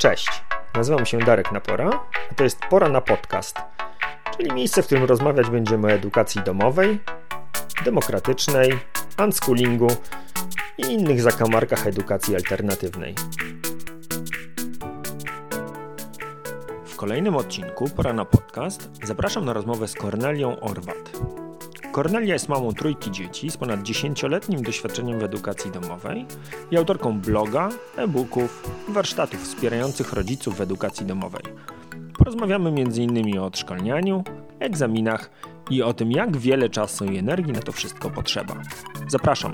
Cześć, nazywam się Darek Napora, a to jest Pora na Podcast, czyli miejsce, w którym rozmawiać będziemy o edukacji domowej, demokratycznej, unschoolingu i innych zakamarkach edukacji alternatywnej. W kolejnym odcinku Pora na Podcast zapraszam na rozmowę z Kornelią Orwat. Kornelia jest mamą trójki dzieci z ponad 10-letnim doświadczeniem w edukacji domowej i autorką bloga, e-booków warsztatów wspierających rodziców w edukacji domowej. Porozmawiamy m.in. o odszkolnianiu, egzaminach i o tym, jak wiele czasu i energii na to wszystko potrzeba. Zapraszam.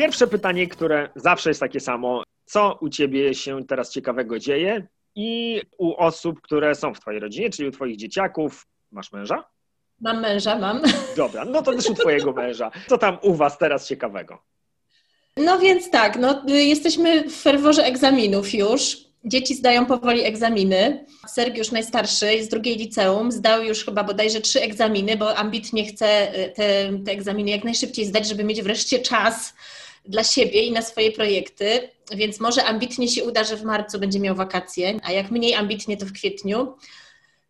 Pierwsze pytanie, które zawsze jest takie samo. Co u ciebie się teraz ciekawego dzieje i u osób, które są w twojej rodzinie, czyli u twoich dzieciaków? Masz męża? Mam męża, mam. Dobra, no to też u twojego męża. Co tam u was teraz ciekawego? No więc tak, no, jesteśmy w ferworze egzaminów już. Dzieci zdają powoli egzaminy. Sergiusz najstarszy z drugiej liceum zdał już chyba bodajże trzy egzaminy, bo ambitnie chce te, te egzaminy jak najszybciej zdać, żeby mieć wreszcie czas dla siebie i na swoje projekty, więc może ambitnie się uda, że w marcu będzie miał wakacje, a jak mniej ambitnie, to w kwietniu.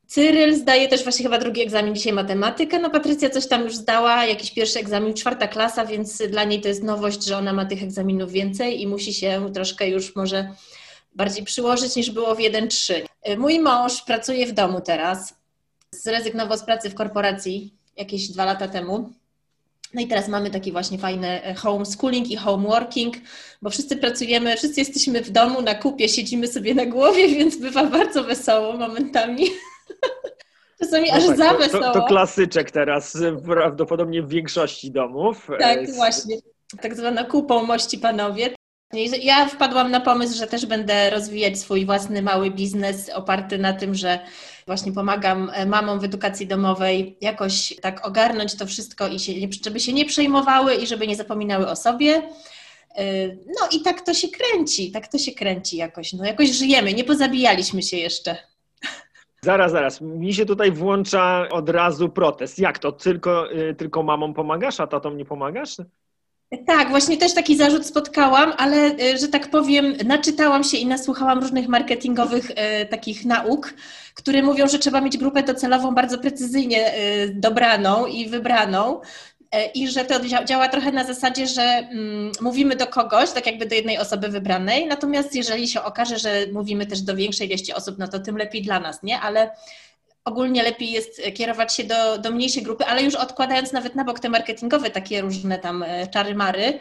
Cyryl zdaje też właśnie chyba drugi egzamin dzisiaj matematykę. No Patrycja coś tam już zdała, jakiś pierwszy egzamin, czwarta klasa, więc dla niej to jest nowość, że ona ma tych egzaminów więcej i musi się troszkę już może bardziej przyłożyć niż było w 1-3. Mój mąż pracuje w domu teraz. Zrezygnował z pracy w korporacji jakieś dwa lata temu. No i teraz mamy taki właśnie fajny e, homeschooling i homeworking, bo wszyscy pracujemy, wszyscy jesteśmy w domu, na kupie, siedzimy sobie na głowie, więc bywa bardzo wesoło momentami. Czasami no aż tak, za wesoło. To, to, klasyczek teraz prawdopodobnie w większości domów. Tak, e, właśnie. Tak zwana kupą mości panowie. Ja wpadłam na pomysł, że też będę rozwijać swój własny mały biznes oparty na tym, że właśnie pomagam e, mamom w edukacji domowej jakoś tak ogarnąć to wszystko i się, żeby się nie przejmowały i żeby nie zapominały o sobie. E, no i tak to się kręci, tak to się kręci jakoś. No jakoś żyjemy, nie pozabijaliśmy się jeszcze. Zaraz, zaraz. Mi się tutaj włącza od razu protest. Jak to? Tylko, e, tylko mamom pomagasz, a tatom nie pomagasz? Tak, właśnie też taki zarzut spotkałam, ale że tak powiem, naczytałam się i nasłuchałam różnych marketingowych takich nauk które mówią, że trzeba mieć grupę docelową bardzo precyzyjnie y, dobraną i wybraną. Y, I że to działa trochę na zasadzie, że mm, mówimy do kogoś, tak jakby do jednej osoby wybranej, natomiast jeżeli się okaże, że mówimy też do większej ilości osób, no to tym lepiej dla nas, nie? Ale ogólnie lepiej jest kierować się do, do mniejszej grupy, ale już odkładając nawet na bok te marketingowe takie różne tam y, czary-mary,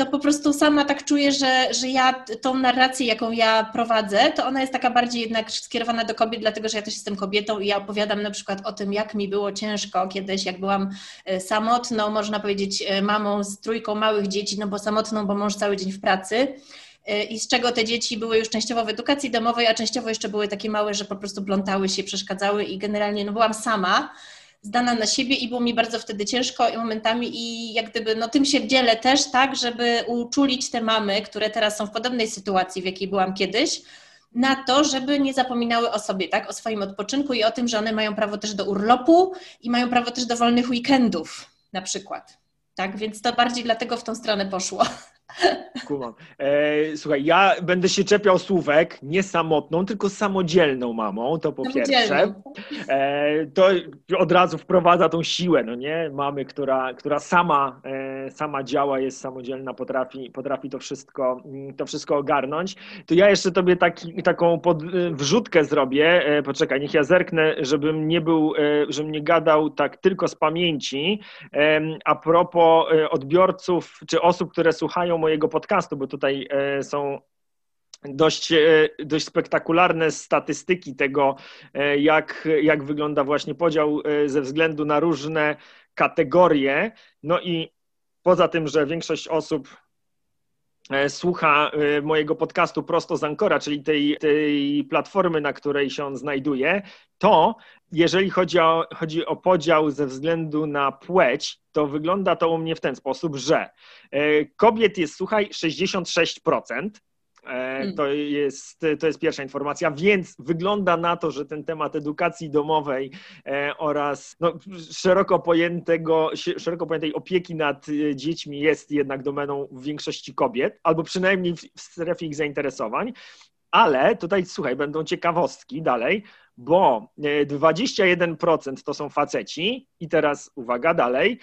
to po prostu sama tak czuję, że, że ja tą narrację, jaką ja prowadzę, to ona jest taka bardziej jednak skierowana do kobiet, dlatego że ja też jestem kobietą i ja opowiadam na przykład o tym, jak mi było ciężko kiedyś, jak byłam e, samotną, można powiedzieć e, mamą z trójką małych dzieci, no bo samotną, bo mąż cały dzień w pracy. e, i z czego te dzieci były już częściowo w edukacji domowej, a częściowo jeszcze były takie małe, że po prostu plątały się, przeszkadzały i generalnie no byłam sama zdana na siebie i było mi bardzo wtedy ciężko i momentami i jak gdyby, no tym się dzielę też, tak, żeby uczulić te mamy, które teraz są w podobnej sytuacji, w jakiej byłam kiedyś, na to, żeby nie zapominały o sobie, tak, o swoim odpoczynku i o tym, że one mają prawo też do urlopu i mają prawo też do wolnych weekendów na przykład. Tak, więc to bardziej dlatego w tą stronę poszło. Kumam. E, słuchaj, ja będę się czepiał słówek nie samotną, tylko samodzielną mamą, to po pierwsze. E, to od razu wprowadza tą siłę, no nie? Mamy, która, która sama, e, sama działa, jest samodzielna, potrafi, potrafi to, wszystko, mm, to wszystko ogarnąć. To ja jeszcze tobie taki, taką pod, e, wrzutkę zrobię. E, poczekaj, niech ja zerknę, żebym nie był, e, żebym nie gadał tak tylko z pamięci. a propos odbiorców, czy osób, które słuchają mojego podcastu, bo tutaj e, są dość, e, dość spektakularne statystyki tego, e, jak, jak wygląda właśnie podział ze względu na różne kategorie. No i poza tym, że większość osób słucha mojego podcastu prosto z Ankora, czyli tej, tej platformy, na której się on znajduje, to jeżeli chodzi o, chodzi o podział ze względu na płeć, to wygląda to u mnie w ten sposób, że e, kobiet jest, słuchaj, 66%, Hmm. To jest, to jest pierwsza informacja, więc wygląda na to, że ten temat edukacji domowej oraz no, szeroko, pojętego, szeroko pojętej opieki nad dziećmi jest jednak domeną w większości kobiet, albo przynajmniej w strefie ich zainteresowań. Ale tutaj, słuchaj, będą ciekawostki dalej, bo 21% to są faceci i teraz uwaga dalej,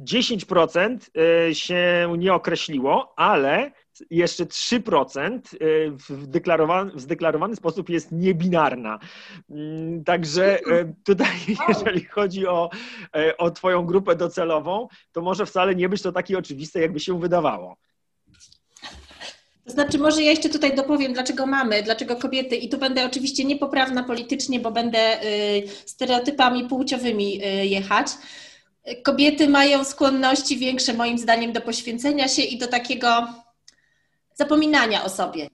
10% e, się nie określiło, ale jeszcze 3% e, w deklarowany, w zdeklarowany sposób jest niebinarna. Mm, także e, tutaj, jeżeli chodzi o, o Twoją grupę docelową, to może wcale nie być to takie oczywiste, jakby się wydawało. To znaczy, może ja jeszcze tutaj dopowiem, dlaczego mamy, dlaczego kobiety, i tu będę oczywiście niepoprawna politycznie, bo będę y, stereotypami płciowymi y, jechać. Kobiety mają skłonności większe, moim zdaniem, do poświęcenia się i do takiego zapominania o sobie.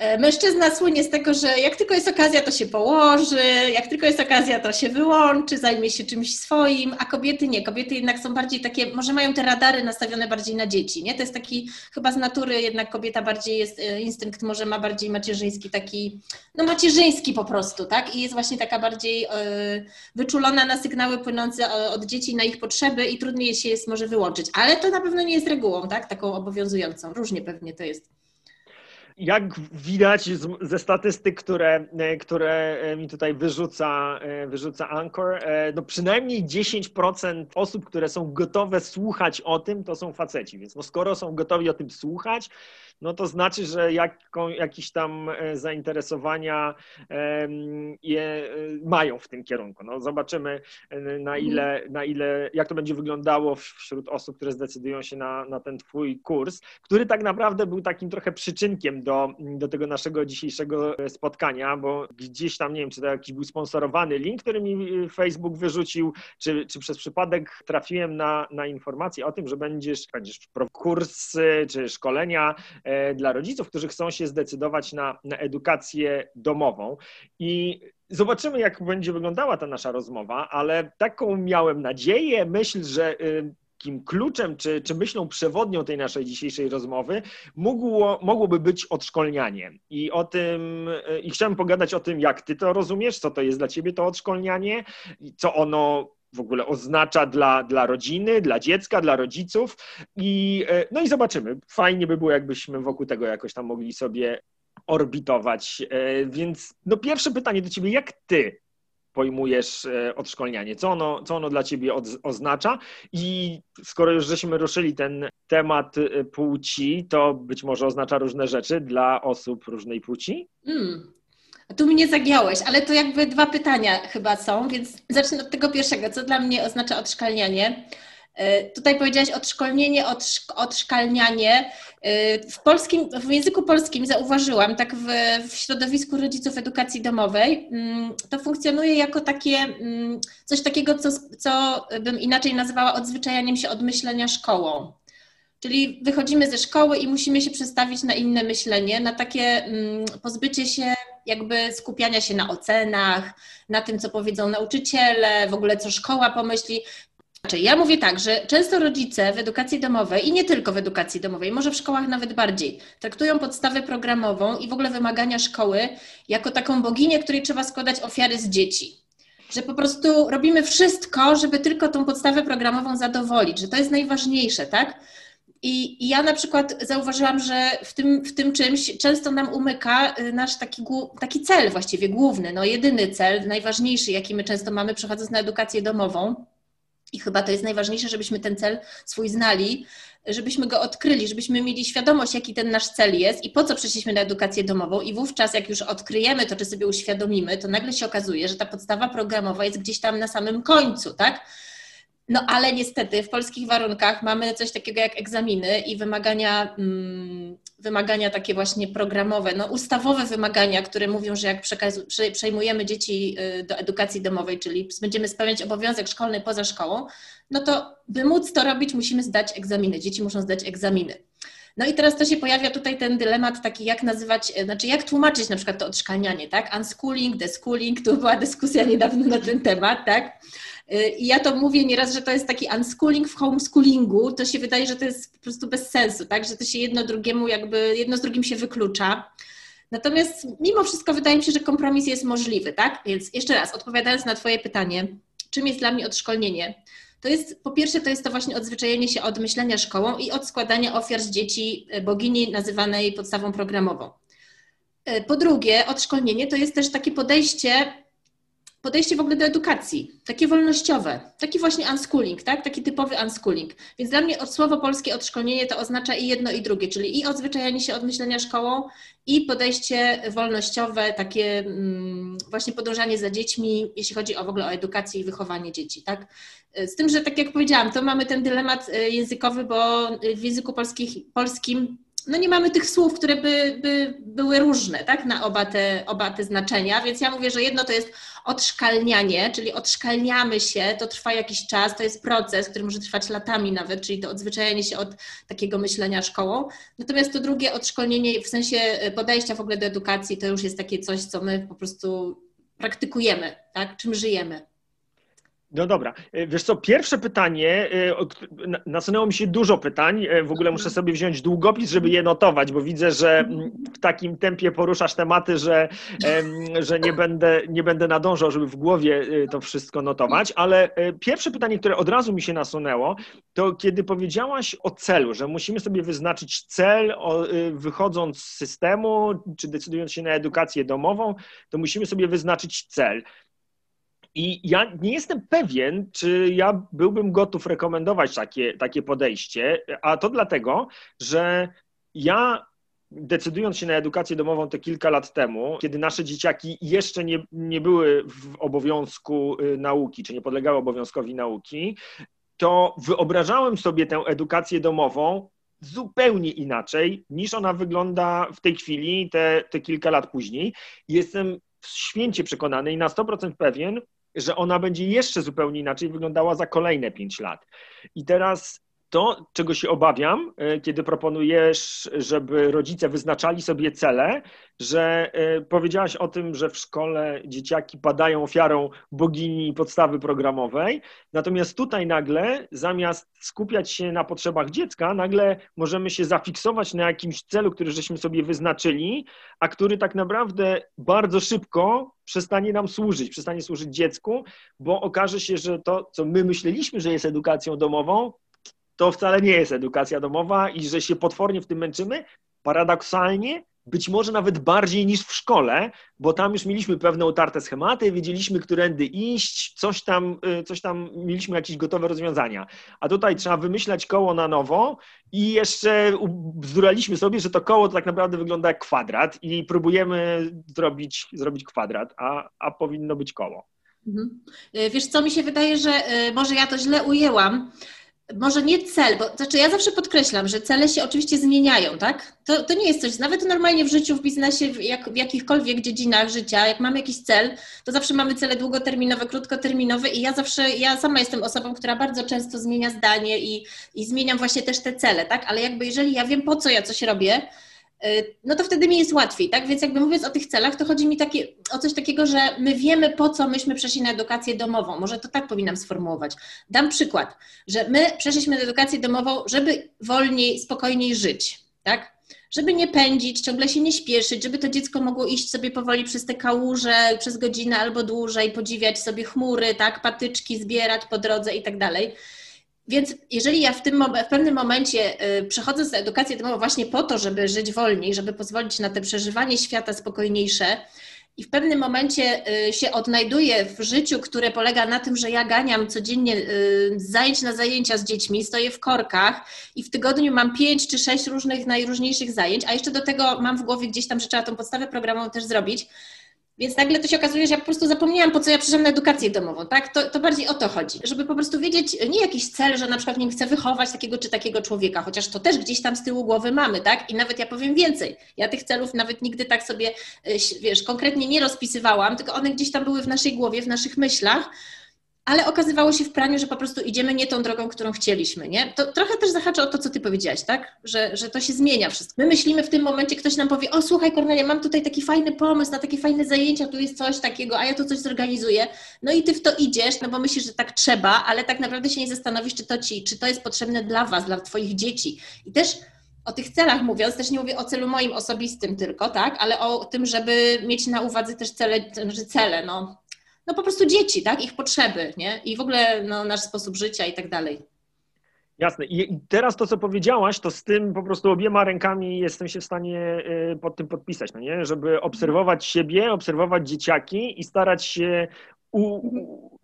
E, mężczyzna słynie z tego, że jak tylko jest okazja, to się położy, jak tylko jest okazja, to się wyłączy, zajmie się czymś swoim, a kobiety nie. Kobiety jednak są bardziej takie, może mają te radary nastawione bardziej na dzieci, nie? To jest taki, chyba z natury jednak kobieta bardziej jest, e, instynkt może ma bardziej macierzyński, taki, no macierzyński po prostu, tak? I jest właśnie taka bardziej yy, wyczulona na sygnały płynące od dzieci, na ich potrzeby i trudniej się jest może wyłączyć. Ale to na pewno nie jest regułą, tak? Taką obowiązującą. Różnie pewnie to jest jak widać ze statystyk, które, e, które e, mi tutaj wyrzuca, e, wyrzuca Anchor, no przynajmniej 10% osób, które są gotowe słuchać o tym, to są faceci. Więc no skoro są gotowi o tym słuchać, no to znaczy, że jaką, jakieś tam zainteresowania je mają w tym kierunku. No zobaczymy, na mhm. ile, na ile, jak to będzie wyglądało wśród osób, które zdecydują się na, na ten Twój kurs, który tak naprawdę był takim trochę przyczynkiem do, do tego naszego dzisiejszego spotkania, bo gdzieś tam, nie wiem, czy to jakiś był sponsorowany link, który mi Facebook wyrzucił, czy, czy przez przypadek trafiłem na, na informację o tym, że będziesz, będziesz kursy czy szkolenia E, dla rodziców, którzy chcą się zdecydować na, na edukację domową. I Zobaczymy, jak będzie wyglądała ta nasza rozmowa, ale taką miałem nadzieję, myśl, że y, takim kluczem czy, czy myślą przewodnią tej naszej dzisiejszej rozmowy mogło, mogłoby być odszkolnianie. I o tym, i chciałem pogadać o tym, jak ty to rozumiesz, co to jest dla ciebie to odszkolnianie, co ono w ogóle oznacza dla, dla rodziny, dla dziecka, dla rodziców. I, e, no i zobaczymy. Fajnie by było, jakbyśmy wokół tego jakoś tam mogli sobie orbitować. E, więc no pierwsze pytanie do ciebie, jak ty pojmujesz e, odszkolnianie? Co ono, co ono dla ciebie od, oznacza? I skoro już żeśmy ruszyli ten temat płci, to być może oznacza różne rzeczy dla osób różnej płci? Mm. Tu mnie zagiąłeś, ale to jakby dwa pytania chyba są, więc zacznę od tego pierwszego. Co dla mnie oznacza odszkalnianie? E, tutaj powiedziałaś odszkolnienie, odszk odszkalnianie. E, w, polskim, w języku polskim zauważyłam, tak w, w środowisku rodziców edukacji domowej, mm, to funkcjonuje jako takie mm, coś takiego, co, co bym inaczej nazywała odzwyczajaniem się od myślenia szkołą. Czyli wychodzimy ze szkoły i musimy się przestawić na inne myślenie, na takie mm, pozbycie się jakby skupiania się na ocenach, na tym, co powiedzą nauczyciele, w ogóle co szkoła pomyśli. Znaczy, ja mówię tak, że często rodzice w edukacji domowej i nie tylko w edukacji domowej, może w szkołach nawet bardziej, traktują podstawę programową i w ogóle wymagania szkoły jako taką boginię, której trzeba składać ofiary z dzieci. Że po prostu robimy wszystko, żeby tylko tą podstawę programową zadowolić, że to jest najważniejsze, tak? I, I, ja na przykład zauważyłam, że w tym, w tym czymś często nam umyka y, nasz taki, taki cel właściwie główny, no jedyny cel, najważniejszy, jaki my często mamy przechodząc na edukację domową. I chyba to jest najważniejsze, żebyśmy ten cel swój znali, żebyśmy go odkryli, żebyśmy mieli świadomość, jaki ten nasz cel jest i po co przyszliśmy na edukację domową. I wówczas, jak już odkryjemy to, czy sobie uświadomimy, to nagle się okazuje, że ta podstawa programowa jest gdzieś tam na samym końcu, tak? No ale niestety w polskich warunkach mamy coś takiego jak egzaminy i wymagania, mm, wymagania takie właśnie programowe, no ustawowe wymagania, które mówią, że jak przejmujemy dzieci y, do edukacji domowej, czyli będziemy spełniać obowiązek szkolny poza szkołą, no to by móc to robić, musimy zdać egzaminy. Dzieci muszą zdać egzaminy. No i teraz to się pojawia tutaj ten dylemat taki, jak nazywać, e, znaczy jak tłumaczyć na przykład to odszkalnianie, tak? Unschooling, deschooling, tu była dyskusja niedawno na ten temat, tak? E, I ja to mówię nieraz, że to jest taki unschooling w homeschoolingu, to się wydaje, że to jest po prostu bez sensu, tak? Że to się jedno drugiemu jakby, jedno z drugim się wyklucza. Natomiast mimo wszystko wydaje mi się, że kompromis jest możliwy, tak? Więc jeszcze raz, odpowiadając na Twoje pytanie, czym jest dla mnie odszkolnienie? To jest, po pierwsze, to jest to właśnie odzwyczajenie się od myślenia szkołą i od składania ofiar z dzieci e, bogini nazywanej podstawą programową. E, po drugie, odszkolnienie to jest też takie podejście podejście w ogóle do edukacji, takie wolnościowe, taki właśnie unschooling, tak? taki typowy unschooling. Więc dla mnie słowo polskie odszkolnienie to oznacza i jedno i drugie, czyli i odzwyczajanie się od myślenia szkołą i podejście wolnościowe, takie mm, właśnie podążanie za dziećmi, jeśli chodzi o w ogóle o edukację i wychowanie dzieci. Tak? Z tym, że tak jak powiedziałam, to mamy ten dylemat y, językowy, bo w języku polskich, polskim no nie mamy tych słów, które by, by były różne, tak, na oba te, oba te znaczenia, więc ja mówię, że jedno to jest odszkalnianie, czyli odszkalniamy się, to trwa jakiś czas, to jest proces, który może trwać latami nawet, czyli to odzwyczajenie się od takiego myślenia szkołą. Natomiast to drugie odszkolnienie w sensie podejścia w ogóle do edukacji, to już jest takie coś, co my po prostu praktykujemy, tak, czym żyjemy. No dobra. E, wiesz co, pierwsze pytanie, e, nasunęło mi się dużo pytań. E, w ogóle muszę sobie wziąć długopis, żeby je notować, bo widzę, że mm, w takim tempie poruszasz tematy, że, że nie, będę, nie będę nadążał, żeby w głowie to wszystko notować. Ale pierwsze pytanie, które od razu mi się nasunęło, to kiedy powiedziałaś o celu, że musimy sobie wyznaczyć cel, wychodząc z systemu, czy decydując się na edukację domową, to musimy sobie wyznaczyć cel. I ja nie jestem pewien, czy ja byłbym gotów rekomendować takie, takie podejście, a to dlatego, że ja decydując się na edukację domową te kilka lat temu, kiedy nasze dzieciaki jeszcze nie, nie były w obowiązku y, nauki, czy nie podlegały obowiązkowi nauki, to wyobrażałem sobie tę edukację domową zupełnie inaczej niż ona wygląda w tej chwili, te, te kilka lat później. Jestem święcie przekonany i na 100% pewien, że ona będzie jeszcze zupełnie inaczej wyglądała za kolejne pięć lat. I teraz to, czego się obawiam, e, kiedy proponujesz, żeby rodzice wyznaczali sobie cele, że e, powiedziałaś o tym, że w szkole dzieciaki padają ofiarą bogini podstawy programowej, natomiast tutaj nagle, zamiast skupiać się na potrzebach dziecka, nagle możemy się zafiksować na jakimś celu, który żeśmy sobie wyznaczyli, a który tak naprawdę bardzo szybko przestanie nam służyć, przestanie służyć dziecku, bo okaże się, że to, co my myśleliśmy, że jest edukacją domową, to wcale nie jest edukacja domowa i że się potwornie w tym męczymy. Paradoksalnie, być może nawet bardziej niż w szkole, bo tam już mieliśmy pewne utarte schematy, wiedzieliśmy, którędy iść, coś tam, y, coś tam mieliśmy jakieś gotowe rozwiązania. A tutaj trzeba wymyślać koło na nowo i jeszcze bzduraliśmy sobie, że to koło to tak naprawdę wygląda jak kwadrat i próbujemy zrobić, zrobić kwadrat, a, a powinno być koło. Mhm. Y, wiesz co, mi się wydaje, że y, może ja to źle ujęłam, może nie cel, bo znaczy ja zawsze podkreślam, że cele się oczywiście zmieniają, tak? To, to nie jest coś, nawet normalnie w życiu, w biznesie, w, jak, w jakichkolwiek dziedzinach życia, jak mamy jakiś cel, to zawsze mamy cele długoterminowe, krótkoterminowe i ja zawsze, ja sama jestem osobą, która bardzo często zmienia zdanie i, i zmieniam właśnie też te cele, tak? Ale jakby jeżeli ja wiem, po co ja coś robię, no to wtedy mi jest łatwiej, tak? Więc jakby mówiąc o tych celach, to chodzi mi takie, o coś takiego, że my wiemy, po co myśmy przeszli na edukację domową. Może to tak powinnam sformułować. Dam przykład, że my przeszliśmy na edukację domową, żeby wolniej, spokojniej żyć, tak? Żeby nie pędzić, ciągle się nie śpieszyć, żeby to dziecko mogło iść sobie powoli przez te kałuże przez godzinę albo dłużej, podziwiać sobie chmury, tak? Patyczki zbierać po drodze i tak dalej. Więc jeżeli ja w, tym, w pewnym momencie y, przechodzę z edukacji domową właśnie po to, żeby żyć wolniej, żeby pozwolić na te przeżywanie świata spokojniejsze, i w pewnym momencie y, się odnajduję w życiu, które polega na tym, że ja ganiam codziennie y, z zajęć na zajęcia z dziećmi, stoję w korkach i w tygodniu mam pięć czy sześć różnych, najróżniejszych zajęć, a jeszcze do tego mam w głowie gdzieś tam, że trzeba tą podstawę programową też zrobić, więc nagle to się okazuje, że ja po prostu zapomniałam, po co ja przyszłam na edukację domową, tak? To, to bardziej o to chodzi, żeby po prostu wiedzieć, nie jakiś cel, że na przykład nie chcę wychować takiego czy takiego człowieka, chociaż to też gdzieś tam z tyłu głowy mamy, tak? I nawet ja powiem więcej. Ja tych celów nawet nigdy tak sobie, y, wiesz, konkretnie nie rozpisywałam, tylko one gdzieś tam były w naszej głowie, w naszych myślach, ale okazywało się w praniu, że po prostu idziemy nie tą drogą, którą chcieliśmy, nie? To trochę też zahacza o to, co ty powiedziałaś, tak? Że, że to się zmienia wszystko. My myślimy w tym momencie, ktoś nam powie, o słuchaj Kornelia, mam tutaj taki fajny pomysł na takie fajne zajęcia, tu jest coś takiego, a ja tu coś zorganizuję. No i ty w to idziesz, no bo myślisz, że tak trzeba, ale tak naprawdę się nie zastanowisz, czy to ci, czy to jest potrzebne dla was, dla twoich dzieci. I też o tych celach mówiąc, też nie mówię o celu moim osobistym tylko, tak, ale o tym, żeby mieć na uwadze też cele, znaczy cele, no, no po prostu dzieci, tak, ich potrzeby, nie, i w ogóle no, nasz sposób życia i tak dalej. Jasne. I teraz to, co powiedziałaś, to z tym po prostu obiema rękami jestem się w stanie y, pod tym podpisać, no nie? Żeby obserwować siebie, obserwować dzieciaki i starać się u,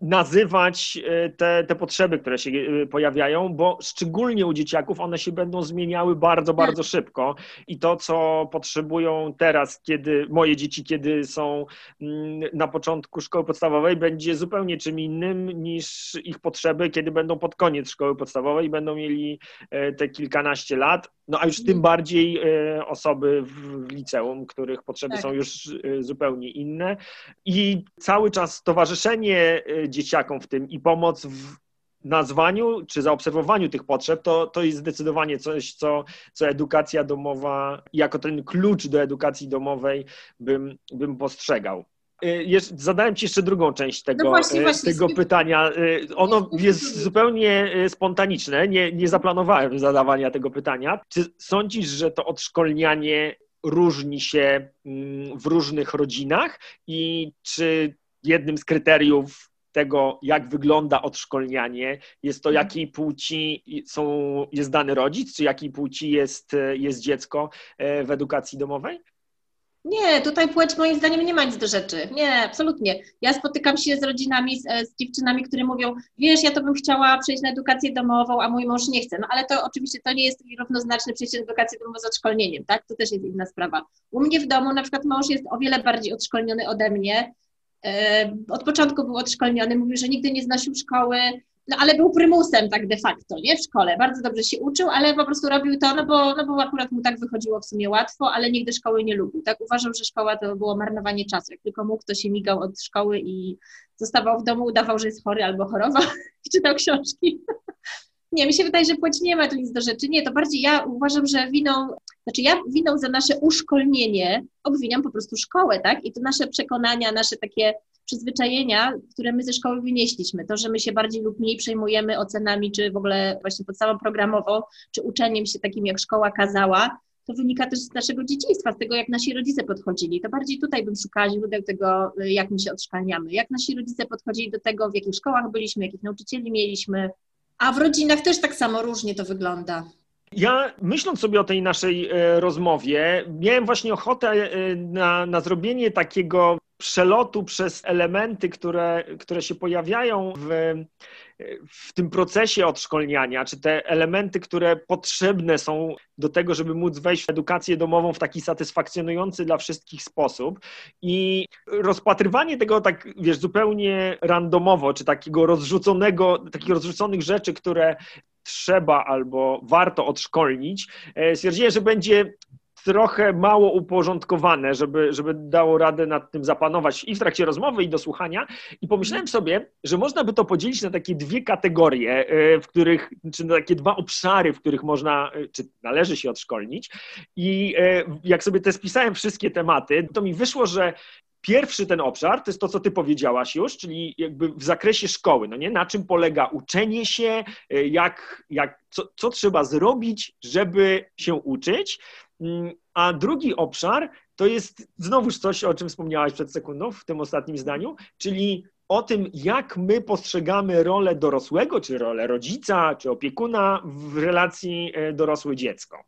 nazywać e, te, te potrzeby, które się e, pojawiają, bo szczególnie u dzieciaków one się będą zmieniały bardzo, tak. bardzo szybko i to, co potrzebują teraz, kiedy moje dzieci, kiedy są mm, na początku szkoły podstawowej, będzie zupełnie czym innym niż ich potrzeby, kiedy będą pod koniec szkoły podstawowej i będą mieli e, te kilkanaście lat, no a już tym mhm. bardziej osoby w liceum, których potrzeby tak. są już zupełnie inne i cały czas towarzyszenie dzieciakom w tym i pomoc w nazwaniu czy zaobserwowaniu tych potrzeb, to, to jest zdecydowanie coś, co, co edukacja domowa, jako ten klucz do edukacji domowej bym, bym postrzegał. Y, zadałem Ci jeszcze drugą część tego, no właśnie, y, właśnie, tego pytania. Y, ono jest zupełnie spontaniczne. Nie, nie zaplanowałem zadawania tego pytania. Czy sądzisz, że to odszkolnianie różni się mm, w różnych rodzinach i czy jednym z kryteriów tego, jak wygląda odszkolnianie, jest to, mhm. jakiej płci są, jest dany rodzic, czy jakiej płci jest, jest dziecko e, w edukacji domowej? Nie, tutaj płeć moim zdaniem nie ma nic do rzeczy. Nie, absolutnie. Ja spotykam się z rodzinami, z, e, z, dziewczynami, które mówią, wiesz, ja to bym chciała przejść na edukację domową, a mój mąż nie chce. No ale to oczywiście to nie jest równoznaczne przejście na edukację domową z odszkolnieniem, tak? To też jest inna sprawa. U mnie w domu na przykład mąż jest o wiele bardziej odszkolniony ode mnie. E, od początku był odszkolniony, mówił, że nigdy nie znosił szkoły, no ale był prymusem tak de facto, nie, w szkole. Bardzo dobrze się uczył, ale po prostu robił to, no bo, no bo akurat mu tak wychodziło w sumie łatwo, ale nigdy szkoły nie lubił. Tak uważał, że szkoła to było marnowanie czasu. Jak tylko mógł, to się migał od szkoły i zostawał w domu, udawał, że jest chory albo chorował czytał książki. Nie, mi się wydaje, że płeć nie ma tu nic do rzeczy. Nie, to bardziej ja uważam, że winą, znaczy ja winą za nasze uszkolnienie obwiniam po prostu szkołę, tak? I to nasze przekonania, nasze takie przyzwyczajenia, które my ze szkoły wynieśliśmy. To, że my się bardziej lub mniej przejmujemy ocenami, czy w ogóle właśnie podstawą programową, czy uczeniem się takim, jak szkoła kazała, to wynika też z naszego dzieciństwa, z tego, jak nasi rodzice podchodzili. To bardziej tutaj bym szukała źródeł tego, jak my się odszkalniamy. Jak nasi rodzice podchodzili do tego, w jakich szkołach byliśmy, jakich nauczycieli mieliśmy, a w rodzinach też tak samo różnie to wygląda. Ja myśląc sobie o tej naszej e, rozmowie, miałem właśnie ochotę e, na, na zrobienie takiego przelotu przez elementy, które, które się pojawiają w, w tym procesie odszkolniania, czy te elementy, które potrzebne są do tego, żeby móc wejść w edukację domową w taki satysfakcjonujący dla wszystkich sposób. I rozpatrywanie tego tak, wiesz, zupełnie randomowo, czy takiego rozrzuconego, takich rozrzuconych rzeczy, które trzeba albo warto odszkolnić, e, stwierdziłem, że będzie trochę mało uporządkowane, żeby, żeby dało radę nad tym zapanować i w trakcie rozmowy, i do słuchania. I pomyślałem sobie, że można by to podzielić na takie dwie kategorie, e, w których, czy na takie dwa obszary, w których można, e, czy należy się odszkolnić. I e, jak sobie te spisałem wszystkie tematy, to mi wyszło, że Pierwszy ten obszar to jest to, co ty powiedziałaś już, czyli jakby w zakresie szkoły, no nie? Na czym polega uczenie się, jak, jak, co, co trzeba zrobić, żeby się uczyć. Mm, a drugi obszar to jest znowuż coś, o czym wspomniałaś przed sekundą w tym ostatnim zdaniu, czyli o tym, jak my postrzegamy rolę dorosłego, czy rolę rodzica, czy opiekuna w relacji e, dorosłe-dziecko.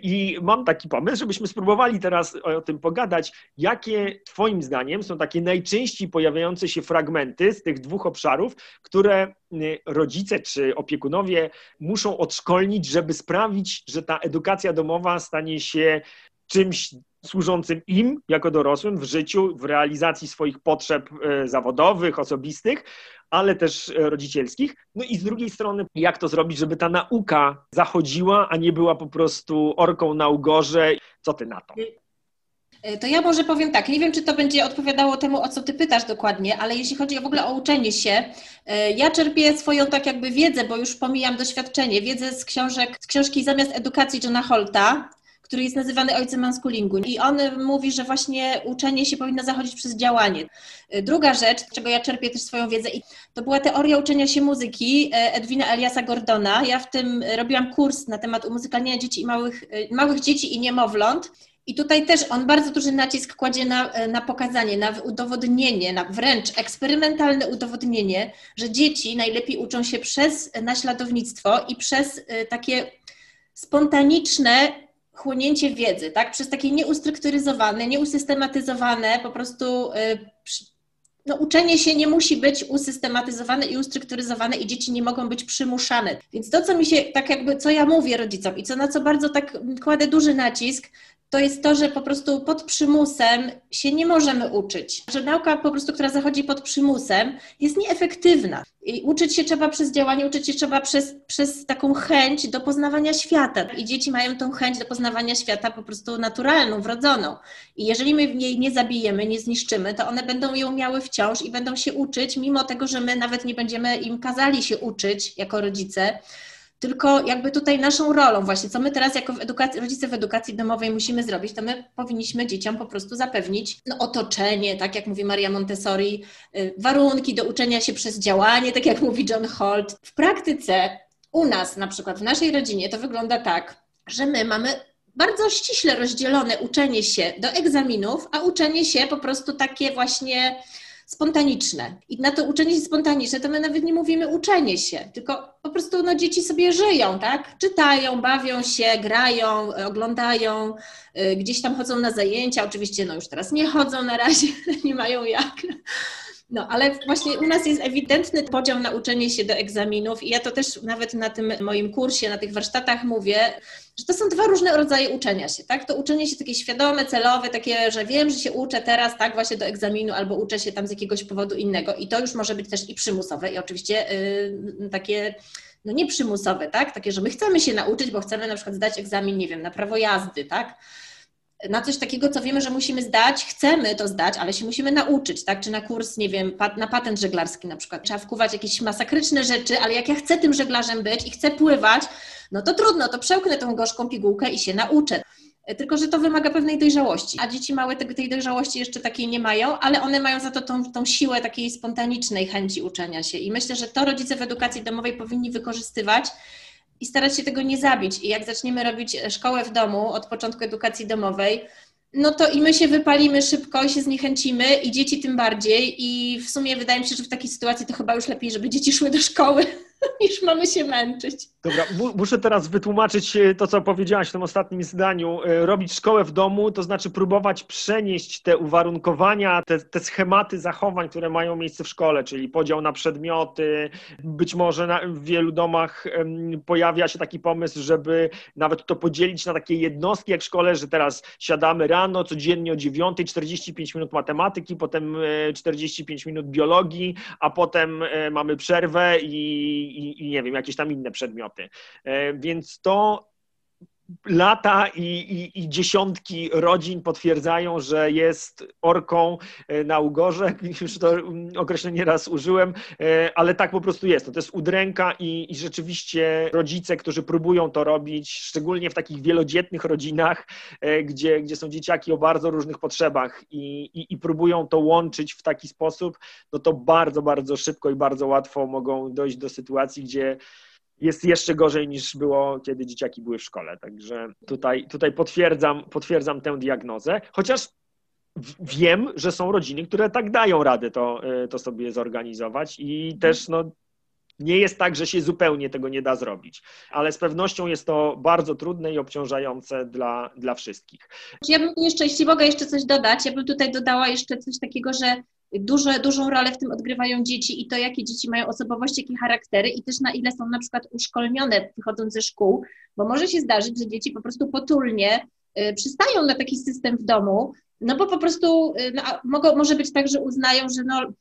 I mam taki pomysł, żebyśmy spróbowali teraz o tym pogadać, jakie Twoim zdaniem są takie najczęściej pojawiające się fragmenty z tych dwóch obszarów, które y, rodzice czy opiekunowie muszą odszkolnić, żeby sprawić, że ta edukacja domowa stanie się czymś służącym im jako dorosłym w życiu, w realizacji swoich potrzeb y, zawodowych, osobistych, ale też e, rodzicielskich. No i z drugiej strony, jak to zrobić, żeby ta nauka zachodziła, a nie była po prostu orką na ugorze. Co ty na to? E, to ja może powiem tak, nie wiem, czy to będzie odpowiadało temu, o co ty pytasz dokładnie, ale jeśli chodzi w ogóle o uczenie się, e, ja czerpię swoją tak jakby wiedzę, bo już pomijam doświadczenie, wiedzę z książek, z książki Zamiast edukacji Johna Holta, który jest nazywany ojcem unschoolingu. I on mówi, że właśnie uczenie się powinno zachodzić przez działanie. E, druga rzecz, z czego ja czerpię też swoją wiedzę, to była teoria uczenia się muzyki Edwina Eliasa Gordona. Ja w tym robiłam kurs na temat umuzykalniania dzieci i małych, małych dzieci i niemowląt. I tutaj też on bardzo duży nacisk kładzie na, na pokazanie, na udowodnienie, na wręcz eksperymentalne udowodnienie, że dzieci najlepiej uczą się przez naśladownictwo i przez takie spontaniczne chłonięcie wiedzy, tak? Przez takie nieustrukturyzowane, nieusystematyzowane, po prostu y, no, uczenie się nie musi być usystematyzowane i ustrukturyzowane i dzieci nie mogą być przymuszane. Więc to, co mi się, tak jakby, co ja mówię rodzicom i co na co bardzo tak kładę duży nacisk, to jest to, że po prostu pod przymusem się nie możemy uczyć. Że nauka po prostu, która zachodzi pod przymusem, jest nieefektywna. I uczyć się trzeba przez działanie, uczyć się trzeba przez, przez taką chęć do poznawania świata. I dzieci mają tą chęć do poznawania świata po prostu naturalną, wrodzoną. I jeżeli my jej nie zabijemy, nie zniszczymy, to one będą ją miały wciąż i będą się uczyć, mimo tego, że my nawet nie będziemy im kazali się uczyć jako rodzice tylko jakby tutaj naszą rolą właśnie, co my teraz jako w rodzice w edukacji domowej musimy zrobić, to my powinniśmy dzieciom po prostu zapewnić no, otoczenie, tak jak mówi Maria Montessori, y, warunki do uczenia się przez działanie, tak jak mówi John Holt. W praktyce u nas na przykład, w naszej rodzinie to wygląda tak, że my mamy bardzo ściśle rozdzielone uczenie się do egzaminów, a uczenie się po prostu takie właśnie spontaniczne. I na to uczenie się spontaniczne to my nawet nie mówimy uczenie się, tylko po prostu no, dzieci sobie żyją, tak? Czytają, bawią się, grają, oglądają, y, gdzieś tam chodzą na zajęcia. Oczywiście no już teraz nie chodzą na razie, nie mają jak. No, ale właśnie u nas jest ewidentny podział na uczenie się do egzaminów i ja to też nawet na tym moim kursie, na tych warsztatach mówię, że to są dwa różne rodzaje uczenia się, tak? To uczenie się takie świadome, celowe, takie, że wiem, że się uczę teraz, tak, właśnie do egzaminu, albo uczę się tam z jakiegoś powodu innego i to już może być też i przymusowe i oczywiście yy, takie no nie przymusowe, tak? Takie, że my chcemy się nauczyć, bo chcemy na przykład zdać egzamin, nie wiem, na prawo jazdy, tak? Na coś takiego, co wiemy, że musimy zdać, chcemy to zdać, ale się musimy nauczyć, tak? Czy na kurs, nie wiem, na patent żeglarski na przykład. Trzeba wkuwać jakieś masakryczne rzeczy, ale jak ja chcę tym żeglarzem być i chcę pływać, no to trudno, to przełknę tą gorzką pigułkę i się nauczę. Tylko, że to wymaga pewnej dojrzałości, a dzieci małe tej dojrzałości jeszcze takiej nie mają, ale one mają za to tą, tą siłę takiej spontanicznej chęci uczenia się. I myślę, że to rodzice w edukacji domowej powinni wykorzystywać i starać się tego nie zabić. I jak zaczniemy robić szkołę w domu od początku edukacji domowej, no to i my się wypalimy szybko i się zniechęcimy, i dzieci tym bardziej. I w sumie wydaje mi się, że w takiej sytuacji to chyba już lepiej, żeby dzieci szły do szkoły, niż mamy się męczyć. Dobra, muszę teraz wytłumaczyć e, to, co powiedziałaś w tym ostatnim zdaniu. E, robić szkołę w domu, to znaczy próbować przenieść te uwarunkowania, te, te schematy zachowań, które mają miejsce w szkole, czyli podział na przedmioty. Być może na, w wielu domach pojawia się taki pomysł, żeby nawet to podzielić na takie jednostki jak w szkole, że teraz siadamy rano, codziennie o 9, 45 minut matematyki, potem 45 e, minut biologii, a potem mamy przerwę i i, i nie wiem, jakieś tam inne przedmioty. E, więc to lata i, i, i, dziesiątki rodzin potwierdzają, że jest orką e, na ugorze. Już to określenie raz użyłem, e, ale tak po prostu jest. To jest udręka i, i rzeczywiście rodzice, którzy próbują to robić, szczególnie w takich wielodzietnych rodzinach, gdzie, gdzie są dzieciaki o bardzo różnych potrzebach i, próbują to łączyć w taki sposób, no to bardzo, bardzo szybko i bardzo łatwo mogą dojść do sytuacji, gdzie jest jeszcze gorzej niż było, kiedy dzieciaki były w szkole. Także tutaj, tutaj potwierdzam, potwierdzam tę diagnozę, chociaż wiem, że są rodziny, które tak dają radę to, y, to sobie zorganizować i też no, nie jest tak, że się zupełnie tego nie da zrobić, ale z pewnością jest to bardzo trudne i obciążające dla, dla wszystkich. Ja bym jeszcze, jeśli mogę jeszcze coś dodać, ja bym tutaj dodała jeszcze coś takiego, że duże, dużą rolę w tym odgrywają dzieci i to, jakie dzieci mają osobowości, jakie charaktery i też na ile są na przykład uszkolnione wychodząc ze szkół, bo może się zdarzyć, że dzieci po prostu potulnie y, przystają na taki system w domu, no bo po prostu y, no, mogą, może być tak, że uznają, że no,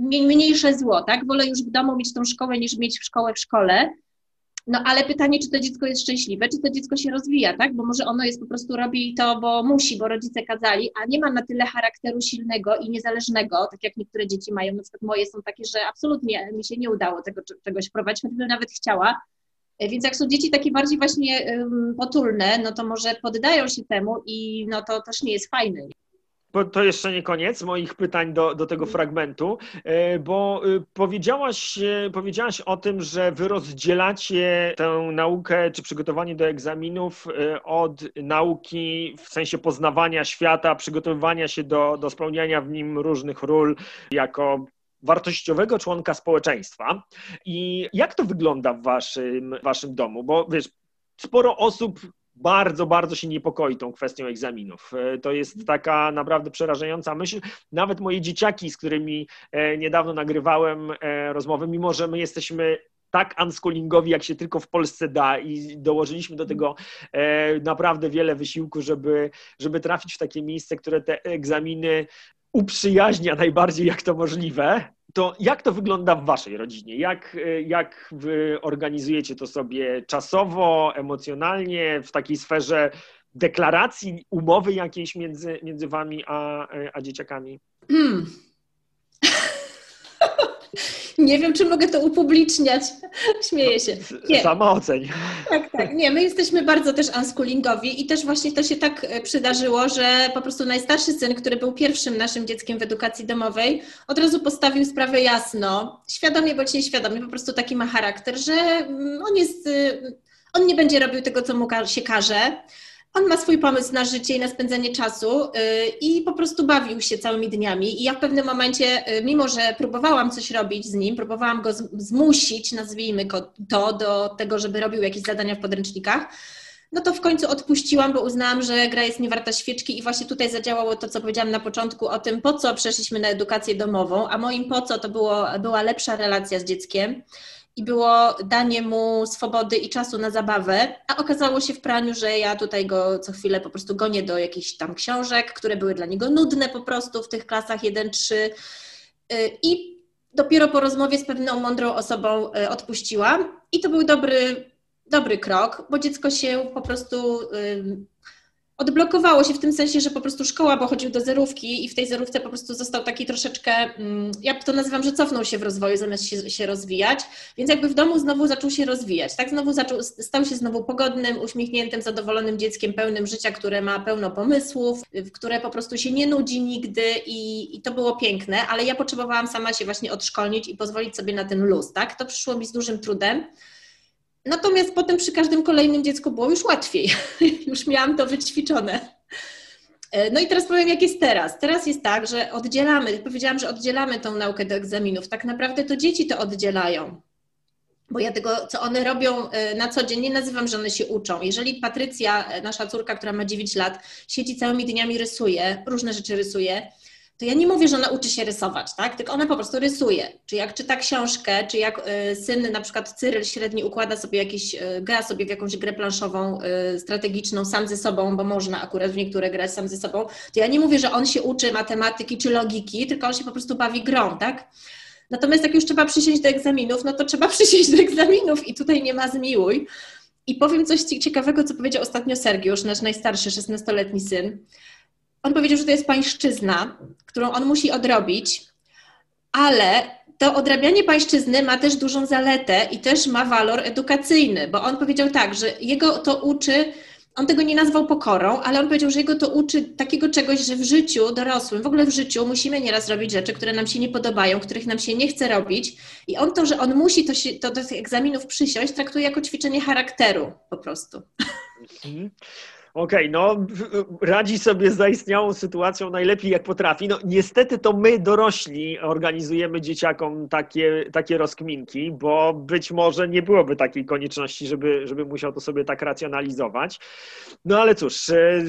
mniejsze zło, tak? Wolę już w domu mieć tą szkołę niż mieć szkołę w szkole. No ale pytanie, czy to dziecko jest szczęśliwe, czy to dziecko się rozwija, tak? Bo może ono jest po prostu robi to, bo musi, bo rodzice kazali, a nie ma na tyle charakteru silnego i niezależnego, tak jak niektóre dzieci mają. Na przykład moje są takie, że absolutnie mi się nie udało tego czegoś wprowadzić, choćbym nawet chciała. Więc jak są dzieci takie bardziej właśnie potulne, no to może poddają się temu i no to też nie jest fajne to jeszcze nie koniec moich pytań do, do tego fragmentu, e, bo e, powiedziałaś, e, powiedziałaś o tym, że wy rozdzielacie tę naukę czy przygotowanie do egzaminów od nauki w sensie poznawania świata, przygotowywania się do, do spełniania w nim różnych ról jako wartościowego członka społeczeństwa. I jak to wygląda w waszym, waszym domu? Bo wiesz, sporo osób bardzo, bardzo się niepokoi tą kwestią egzaminów. E, to jest taka naprawdę przerażająca myśl. Nawet moje dzieciaki, z którymi e, niedawno nagrywałem e, rozmowę, mimo że my jesteśmy tak unschoolingowi, jak się tylko w Polsce da i dołożyliśmy do tego naprawdę wiele wysiłku, żeby, żeby trafić w takie miejsce, które te egzaminy uprzyjaźnia najbardziej jak to możliwe, to jak to wygląda w Waszej rodzinie? Jak, jak Wy organizujecie to sobie czasowo, emocjonalnie, w takiej sferze deklaracji, umowy jakiejś między, między Wami a, a dzieciakami? Hmm. Nie wiem, czy mogę to upubliczniać. Śmieję się. Nie. Sama oceń. Tak, tak. Nie, my jesteśmy bardzo też unschoolingowi i też właśnie to się tak e, przydarzyło, że po prostu najstarszy syn, który był pierwszym naszym dzieckiem w edukacji domowej, od razu postawił sprawę jasno, świadomie bądź nieświadomie, po prostu taki ma charakter, że mm, on jest, y, on nie będzie robił tego, co mu się każe on ma swój pomysł na życie i na spędzanie czasu y, i po prostu bawił się całymi dniami. I ja w pewnym momencie, y, mimo że próbowałam coś robić z nim, próbowałam go zmusić, nazwijmy to, do tego, żeby robił jakieś zadania w podręcznikach, no to w końcu odpuściłam, bo uznałam, że gra jest niewarta świeczki i właśnie tutaj zadziałało to, co powiedziałam na początku o tym, po co przeszliśmy na edukację domową, a moim po co to było, była lepsza relacja z dzieckiem i było danie mu swobody i czasu na zabawę, a okazało się w praniu, że ja tutaj go co chwilę po prostu gonię do jakichś tam książek, które były dla niego nudne po prostu w tych klasach 1-3 y, i dopiero po rozmowie z pewną mądrą osobą y, odpuściłam. I to był dobry, dobry krok, bo dziecko się po prostu odblokowało się w tym sensie, że po prostu szkoła, bo chodził do zerówki i w tej zerówce po prostu został taki troszeczkę, mm, ja to nazywam, że cofnął się w rozwoju zamiast się, się rozwijać, więc jakby w domu znowu zaczął się rozwijać, tak? Znowu zaczął, stał się znowu pogodnym, uśmiechniętym, zadowolonym dzieckiem, pełnym życia, które ma pełno pomysłów, które po prostu się nie nudzi nigdy i, i to było piękne, ale ja potrzebowałam sama się właśnie odszkolnić i pozwolić sobie na ten luz, tak? To przyszło mi z dużym trudem, Natomiast potem przy każdym kolejnym dziecku było już łatwiej. już miałam to wyćwiczone. E, no i teraz powiem, jak jest teraz. Teraz jest tak, że oddzielamy, powiedziałam, że oddzielamy tą naukę do egzaminów. Tak naprawdę to dzieci to oddzielają. Bo ja tego, co one robią e, na co dzień, nie nazywam, że one się uczą. Jeżeli Patrycja, e, nasza córka, która ma 9 lat, siedzi całymi dniami, rysuje, różne rzeczy rysuje, to ja nie mówię, że ona uczy się rysować, tak? Tylko ona po prostu rysuje. Czy jak czyta książkę, czy jak y, syn, na przykład Cyryl średni układa sobie jakieś, y, gra sobie w jakąś grę planszową, y, strategiczną sam ze sobą, bo można akurat w niektóre grać sam ze sobą, to ja nie mówię, że on się uczy matematyki czy logiki, tylko on się po prostu bawi grą, tak? Natomiast jak już trzeba przysiąść do egzaminów, no to trzeba przysiąść do egzaminów i tutaj nie ma zmiłuj. I powiem coś ciekawego, co powiedział ostatnio Sergiusz, nasz najstarszy, 16-letni syn on powiedział, że to jest pańszczyzna, którą on musi odrobić, ale to odrabianie pańszczyzny ma też dużą zaletę i też ma walor edukacyjny, bo on powiedział tak, że jego to uczy, on tego nie nazwał pokorą, ale on powiedział, że jego to uczy takiego czegoś, że w życiu dorosłym, w ogóle w życiu musimy nieraz robić rzeczy, które nam się nie podobają, których nam się nie chce robić i on to, że on musi to, się, to do tych egzaminów przysiąść, traktuje jako ćwiczenie charakteru po prostu. Mhm. Okej, okay, no radzi sobie z zaistniałą sytuacją najlepiej jak potrafi. No niestety to my dorośli organizujemy dzieciakom takie, takie rozkminki, bo być może nie byłoby takiej konieczności, żeby, żeby musiał to sobie tak racjonalizować. No ale cóż, e,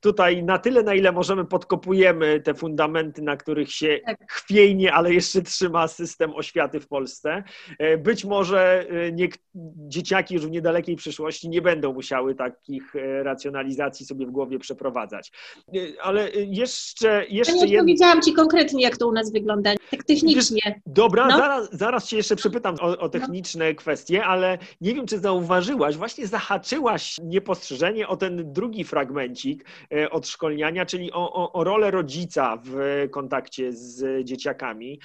tutaj na tyle, na ile możemy podkopujemy te fundamenty, na których się tak. chwiejnie, ale jeszcze trzyma system oświaty w Polsce. E, być może e, nie, dzieciaki już w niedalekiej przyszłości nie będą musiały takich racjonalizacji sobie w głowie przeprowadzać. Ale jeszcze... jeszcze ja nie jed... powiedziałam Ci konkretnie, jak to u nas wygląda, tak technicznie. Wiesz, dobra, no. zaraz, zaraz Cię jeszcze przepytam o, o techniczne no. kwestie, ale nie wiem, czy zauważyłaś, właśnie zahaczyłaś niepostrzeżenie o ten drugi fragmencik e, odszkolniania, czyli o, o, o rolę rodzica w kontakcie z dzieciakami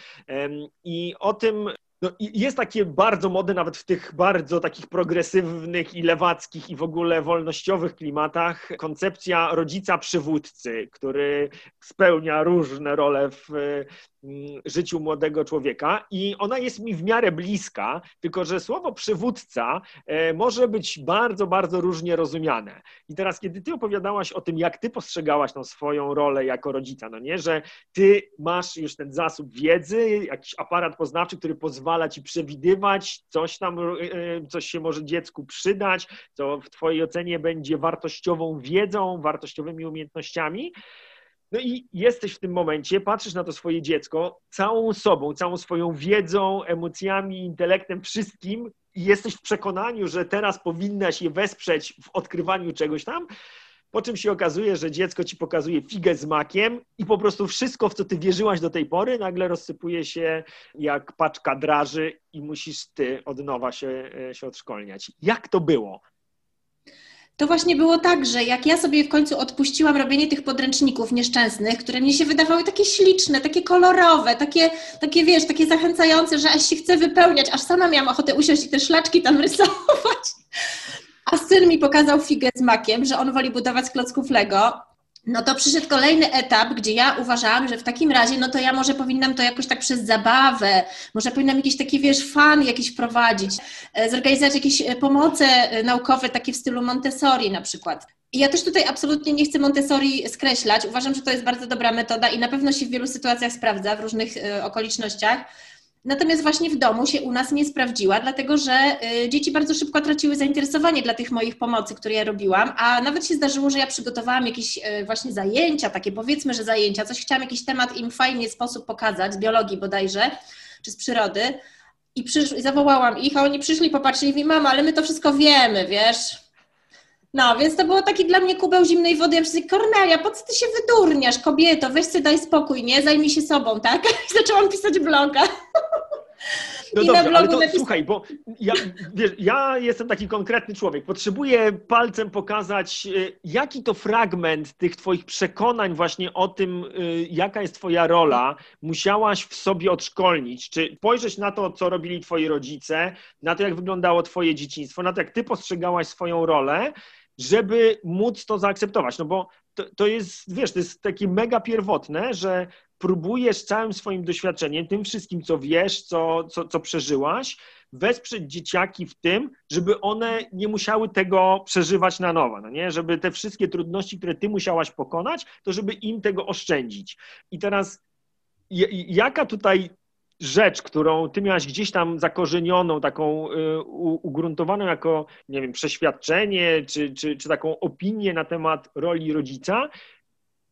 i o tym, no, jest takie bardzo modne nawet w tych bardzo takich progresywnych i lewackich i w ogóle wolnościowych klimatach koncepcja rodzica przywódcy, który spełnia różne role w Mm, życiu młodego człowieka i ona jest mi w miarę bliska, tylko że słowo przywódca e, może być bardzo, bardzo różnie rozumiane. I teraz, kiedy ty opowiadałaś o tym, jak ty postrzegałaś tą swoją rolę jako rodzica, no nie, że ty masz już ten zasób wiedzy, jakiś aparat poznawczy, który pozwala ci przewidywać coś tam, e, coś się może dziecku przydać, co w twojej ocenie będzie wartościową wiedzą, wartościowymi umiejętnościami, no i jesteś w tym momencie, patrzysz na to swoje dziecko całą sobą, całą swoją wiedzą, emocjami, intelektem, wszystkim i jesteś w przekonaniu, że teraz powinnaś je wesprzeć w odkrywaniu czegoś tam, po czym się okazuje, że dziecko ci pokazuje figę z makiem i po prostu wszystko, w co ty wierzyłaś do tej pory, nagle rozsypuje się jak paczka draży i musisz ty od nowa się, e, się odszkolniać. Jak to było? to właśnie było tak, że jak ja sobie w końcu odpuściłam robienie tych podręczników nieszczęsnych, które mnie się wydawały takie śliczne, takie kolorowe, takie, takie wiesz, takie zachęcające, że aż się chce wypełniać, aż sama miałam ochotę usiąść i te szlaczki tam rysować. A syn mi pokazał figę z makiem, że on woli budować klocków Lego no to przyszedł kolejny etap, gdzie ja uważałam, że w takim razie, no to ja może powinnam to jakoś tak przez zabawę, może powinnam jakiś taki, wiesz, fan jakiś wprowadzić, e, zorganizować jakieś e, pomoce e, naukowe, takie w stylu Montessori na przykład. Ja też tutaj absolutnie nie chcę Montessori skreślać. Uważam, że to jest bardzo dobra metoda i na pewno się w wielu sytuacjach sprawdza, w różnych okolicznościach. Natomiast właśnie w domu się u nas nie sprawdziła, dlatego że y, dzieci bardzo szybko traciły zainteresowanie dla tych moich pomocy, które ja robiłam, a nawet się zdarzyło, że ja przygotowałam jakieś y, właśnie zajęcia, takie powiedzmy, że zajęcia, coś chciałam jakiś temat im fajnie sposób pokazać, z biologii bodajże, czy z przyrody i, przysz- zawołałam ich, a oni przyszli, popatrzyli i mama, ale my to wszystko wiemy, wiesz, no, więc to było taki dla mnie kubeł zimnej wody. Ja myślę, Kornelia, po co ty się wydurniasz, kobieto? Weź sobie daj spokój, nie? Zajmij się sobą, tak? I zaczęłam pisać bloga. No I dobrze, ale to napis... słuchaj, bo ja, wiesz, ja jestem taki konkretny człowiek. Potrzebuję palcem pokazać, y, jaki to fragment tych twoich przekonań właśnie o tym, y, jaka jest twoja rola, musiałaś w sobie odszkolnić. Czy spojrzeć na to, co robili twoi rodzice, na to, jak wyglądało twoje dzieciństwo, na to, jak ty postrzegałaś swoją rolę, żeby móc to zaakceptować. No bo to, to jest, wiesz, to jest takie mega pierwotne, że próbujesz całym swoim doświadczeniem, tym wszystkim, co wiesz, co, co, co przeżyłaś, wesprzeć dzieciaki w tym, żeby one nie musiały tego przeżywać na nowo, no nie? żeby te wszystkie trudności, które ty musiałaś pokonać, to żeby im tego oszczędzić. I teraz jaka tutaj rzecz, którą ty miałaś gdzieś tam zakorzenioną, taką y, ugruntowaną jako, nie wiem, przeświadczenie, czy, czy, czy taką opinię na temat roli rodzica,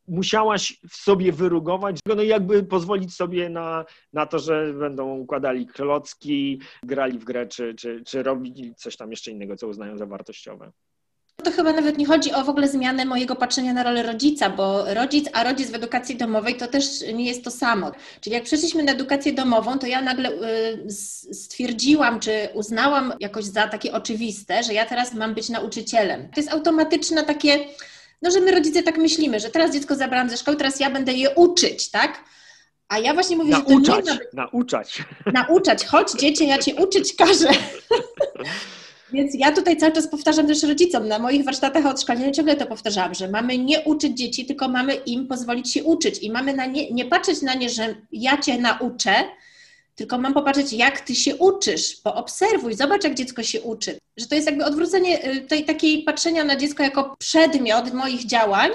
musiałaś w sobie wyrugować, no jakby pozwolić sobie na, na to, że będą układali klocki, grali w grę, czy, czy, czy robili coś tam jeszcze innego, co uznają za wartościowe. To chyba nawet nie chodzi o w ogóle zmianę mojego patrzenia na rolę rodzica, bo rodzic, a rodzic w edukacji domowej to też nie jest to samo. Czyli jak przeszliśmy na edukację domową, to ja nagle y, stwierdziłam, czy uznałam jakoś za takie oczywiste, że ja teraz mam być nauczycielem. To jest automatyczne takie no, że my rodzice tak myślimy, że teraz dziecko zabrałam ze szkoły, teraz ja będę je uczyć, tak? A ja właśnie mówię, nauczać, że to nie ma być... Nauczać. Nauczać. Chodź dziecię, ja cię uczyć każę. Więc ja tutaj cały czas powtarzam też rodzicom, na moich warsztatach o ciągle to powtarzam, że mamy nie uczyć dzieci, tylko mamy im pozwolić się uczyć i mamy na nie, nie patrzeć na nie, że ja cię nauczę, tylko mam popatrzeć, jak ty się uczysz, poobserwuj, zobacz, jak dziecko się uczy. Że to jest jakby odwrócenie y, tej takiej patrzenia na dziecko jako przedmiot moich działań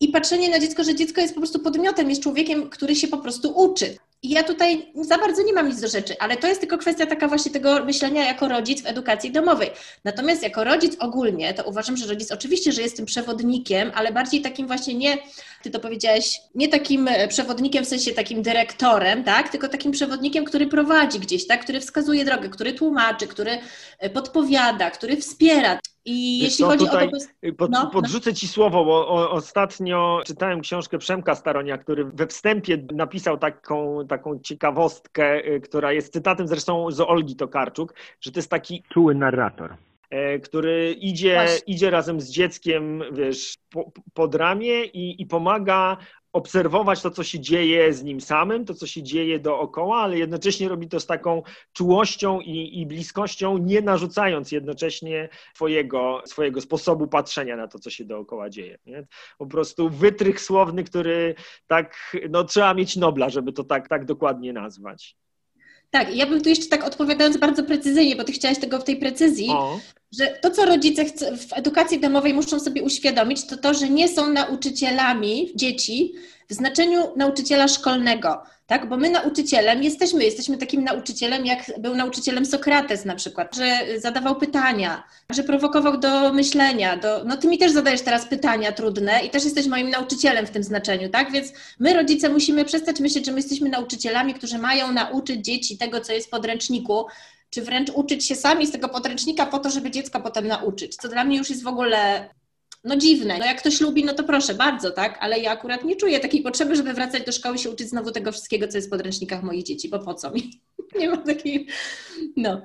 i patrzenie na dziecko, że dziecko jest po prostu podmiotem, jest człowiekiem, który się po prostu uczy. Ja tutaj za bardzo nie mam nic do rzeczy, ale to jest tylko kwestia taka właśnie tego myślenia jako rodzic w edukacji domowej. Natomiast jako rodzic ogólnie, to uważam, że rodzic oczywiście, że jest tym przewodnikiem, ale bardziej takim właśnie nie, ty to powiedziałeś, nie takim e, przewodnikiem w sensie takim dyrektorem, tak, tylko takim przewodnikiem, który prowadzi gdzieś, tak, który wskazuje drogę, który tłumaczy, który e, podpowiada, który wspiera. I Wiesz jeśli chodzi tutaj o to, pod, no, no, podrzucę Ci słowo, bo o, ostatnio czytałem książkę Przemka Staronia, który we wstępie napisał taką, taką ciekawostkę, y, która jest cytatem zresztą z Olgi Tokarczuk, że to jest taki czuły narrator. e, który idzie, idzie razem z dzieckiem, wiesz, po, pod ramię i, i pomaga obserwować to, co się dzieje z nim samym, to, co się dzieje dookoła, ale jednocześnie robi to z taką czułością i, i bliskością, nie narzucając jednocześnie swojego, swojego sposobu patrzenia na to, co się dookoła dzieje. Nie? Po prostu wytrych słowny, który tak, no trzeba mieć Nobla, żeby to tak, tak dokładnie nazwać. Tak, ja bym tu jeszcze tak odpowiadając bardzo precyzyjnie, bo ty chciałaś tego w tej precyzji, o. że to, co rodzice w edukacji domowej muszą sobie uświadomić, to to, że nie są nauczycielami dzieci w znaczeniu nauczyciela szkolnego tak? Bo my nauczycielem jesteśmy, jesteśmy takim nauczycielem, jak był nauczycielem Sokrates na przykład, że zadawał pytania, że prowokował do myślenia, do, no ty mi też zadajesz teraz pytania trudne i też jesteś moim nauczycielem w tym znaczeniu, tak? Więc my rodzice musimy przestać myśleć, że my jesteśmy nauczycielami, którzy mają nauczyć dzieci tego, co jest w podręczniku, czy wręcz uczyć się sami z tego podręcznika po to, żeby dziecko potem nauczyć, co dla mnie już jest w ogóle no dziwne. No jak ktoś lubi, no to proszę bardzo, tak? Ale ja akurat nie czuję takiej potrzeby, żeby wracać do szkoły i się uczyć znowu tego wszystkiego, co jest w podręcznikach moich dzieci, bo po co mi? nie mam takiej, no.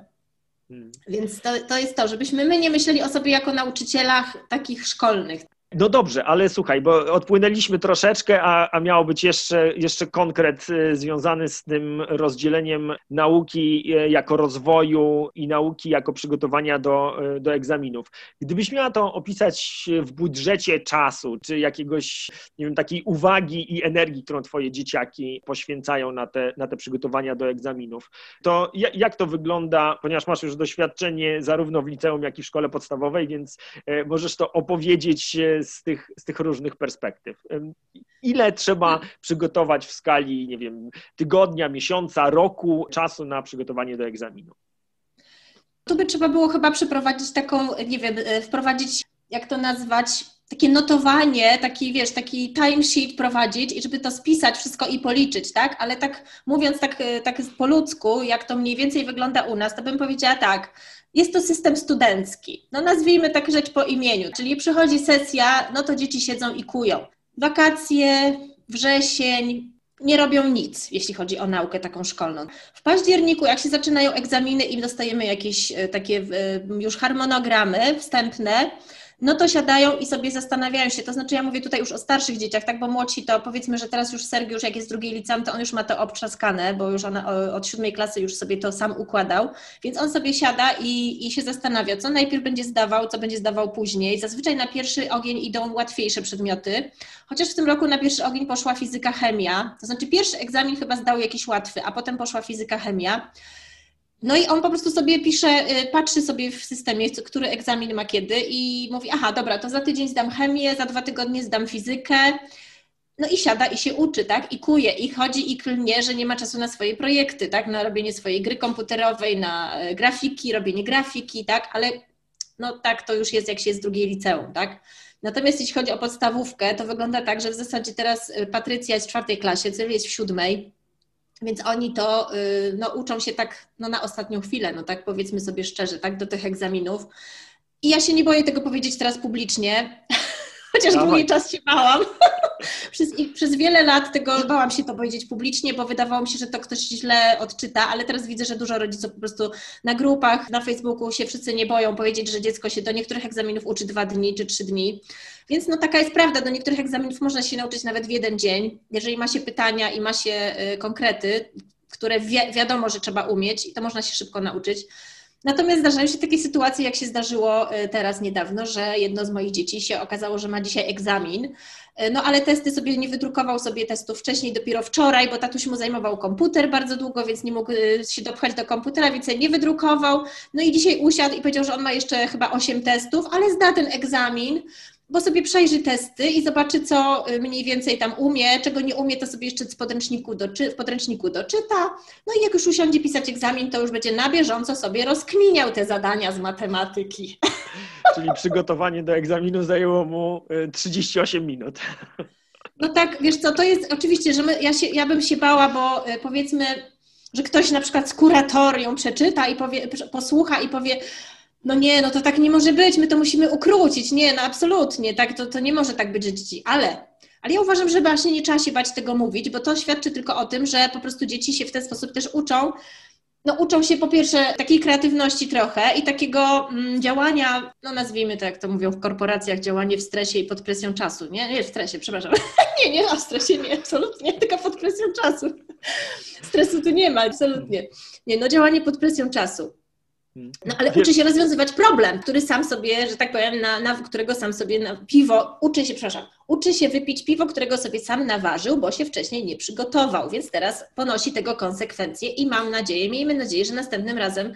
Hmm. Więc to, to jest to, żebyśmy my nie myśleli o sobie jako nauczycielach takich szkolnych. No dobrze, ale słuchaj, bo odpłynęliśmy troszeczkę, a, a miał być jeszcze, jeszcze konkret y, związany z tym rozdzieleniem nauki y, jako rozwoju i nauki jako przygotowania do, y, do egzaminów. Gdybyś miała to opisać w budżecie czasu, czy jakiegoś, nie wiem, takiej uwagi i energii, którą twoje dzieciaki poświęcają na te, na te przygotowania do egzaminów, to jak to wygląda, ponieważ masz już doświadczenie zarówno w liceum, jak i w szkole podstawowej, więc możesz to opowiedzieć z tych, z tych różnych perspektyw. Ile trzeba przygotować w skali, nie wiem, tygodnia, miesiąca, roku czasu na przygotowanie do egzaminu? Tu by trzeba było chyba przeprowadzić taką, nie wiem, e, wprowadzić, jak to nazwać, takie notowanie, taki, wiesz, taki timesheet prowadzić i żeby to spisać wszystko i policzyć, tak? Ale tak mówiąc tak, e, tak po ludzku, jak to mniej więcej wygląda u nas, to bym powiedziała tak, jest to system studencki. No nazwijmy tak rzecz po imieniu, czyli przychodzi sesja, no to dzieci siedzą i kują. Wakacje, wrzesień, nie robią nic, jeśli chodzi o naukę taką szkolną. W październiku, jak się zaczynają egzaminy i dostajemy jakieś e, takie e, już harmonogramy wstępne, no to siadają i sobie zastanawiają się. To znaczy, ja mówię tutaj już o starszych dzieciach, tak, bo młodsi to powiedzmy, że teraz już Sergiusz, jak jest drugiej liceum, to on już ma to obtrzaskane, bo już od siódmej klasy już sobie to sam układał, więc on sobie siada i, i się zastanawia, co najpierw będzie zdawał, co będzie zdawał później. Zazwyczaj na pierwszy ogień idą łatwiejsze przedmioty, chociaż w tym roku na pierwszy ogień poszła fizyka, chemia, to znaczy pierwszy egzamin chyba zdał jakiś łatwy, a potem poszła fizyka, chemia. No i on po prostu sobie pisze, y, patrzy sobie w systemie, który egzamin ma kiedy i mówi, aha, dobra, to za tydzień zdam chemię, za dwa tygodnie zdam fizykę. No i siada i się uczy, tak? I kuje, i chodzi, i klnie, że nie ma czasu na swoje projekty, tak? Na robienie swojej gry komputerowej, na e, grafiki, robienie grafiki, tak? Ale no tak to już jest, jak się jest z drugiej liceum, tak? Natomiast jeśli chodzi o podstawówkę, to wygląda tak, że w zasadzie teraz e, Patrycja jest w czwartej klasie, Sylwia jest w siódmej, więc oni to y, no, uczą się tak no, na ostatnią chwilę, no tak powiedzmy sobie szczerze, tak do tych egzaminów. I ja się nie boję tego powiedzieć teraz publicznie, chociaż Dawaj. długi czas się bałam. przez, przez wiele lat tego bałam się to powiedzieć publicznie, bo wydawało mi się, że to ktoś źle odczyta, ale teraz widzę, że dużo rodziców po prostu na grupach, na Facebooku się wszyscy nie boją powiedzieć, że dziecko się do niektórych egzaminów uczy dwa dni czy trzy dni. Więc no taka jest prawda, do niektórych egzaminów można się nauczyć nawet w jeden dzień, jeżeli ma się pytania i ma się y, konkrety, które wi wiadomo, że trzeba umieć i to można się szybko nauczyć. Natomiast zdarzają się takie sytuacje, jak się zdarzyło y, teraz niedawno, że jedno z moich dzieci się okazało, że ma dzisiaj egzamin, y, no ale testy sobie nie wydrukował sobie testów wcześniej, dopiero wczoraj, bo tatuś mu zajmował komputer bardzo długo, więc nie mógł się dopchać do komputera, więc nie wydrukował. No i dzisiaj usiadł i powiedział, że on ma jeszcze chyba 8 testów, ale zda ten egzamin bo sobie przejrzy testy i zobaczy, co y, mniej więcej tam umie, czego nie umie, to sobie jeszcze w podręczniku, doczy, w podręczniku doczyta. No i jak już usiądzie pisać egzamin, to już będzie na bieżąco sobie rozkminiał te zadania z matematyki. Czyli przygotowanie do egzaminu zajęło mu 38 y, minut. No tak, wiesz co, to jest oczywiście, że my, ja, się, ja bym się bała, bo y, powiedzmy, że ktoś na przykład z kuratorium przeczyta i powie, posłucha i powie, no nie, no to tak nie może być, my to musimy ukrócić. Nie, no absolutnie, tak, to, to nie może tak być, że dzieci, ale, ale ja uważam, że właśnie nie trzeba się bać tego mówić, bo to świadczy tylko o tym, że po prostu dzieci się w ten sposób też uczą, no uczą się po pierwsze takiej kreatywności trochę i takiego mm, działania, no nazwijmy to jak to mówią w korporacjach, działanie w stresie i pod presją czasu, nie? Nie w stresie, przepraszam. nie, nie, w stresie nie, absolutnie, tylko pod presją czasu. Stresu tu nie ma, absolutnie. Nie, no działanie pod presją czasu. No ale uczy się rozwiązywać problem, który sam sobie, że tak powiem, na, na, którego sam sobie na piwo, uczy się, przepraszam, uczy się wypić piwo, którego sobie sam naważył, bo się wcześniej nie przygotował, więc teraz ponosi tego konsekwencje i mam nadzieję, miejmy nadzieję, że następnym razem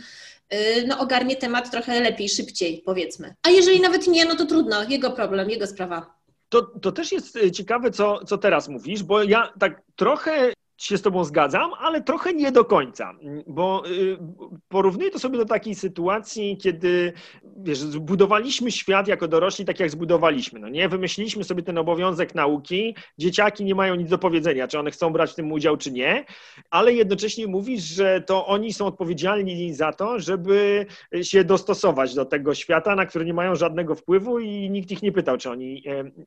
yy, no, ogarnie temat trochę lepiej, szybciej, powiedzmy. A jeżeli nawet nie, no to trudno, jego problem, jego sprawa. To, to też jest y, ciekawe, co, co teraz mówisz, bo ja tak trochę się z Tobą zgadzam, ale trochę nie do końca, bo y, porównuję to sobie do takiej sytuacji, kiedy wiesz, zbudowaliśmy świat jako dorośli tak, jak zbudowaliśmy. No nie, wymyśliliśmy sobie ten obowiązek nauki, dzieciaki nie mają nic do powiedzenia, czy one chcą brać w tym udział, czy nie, ale jednocześnie mówisz, że to oni są odpowiedzialni za to, żeby się dostosować do tego świata, na który nie mają żadnego wpływu i nikt ich nie pytał, czy oni,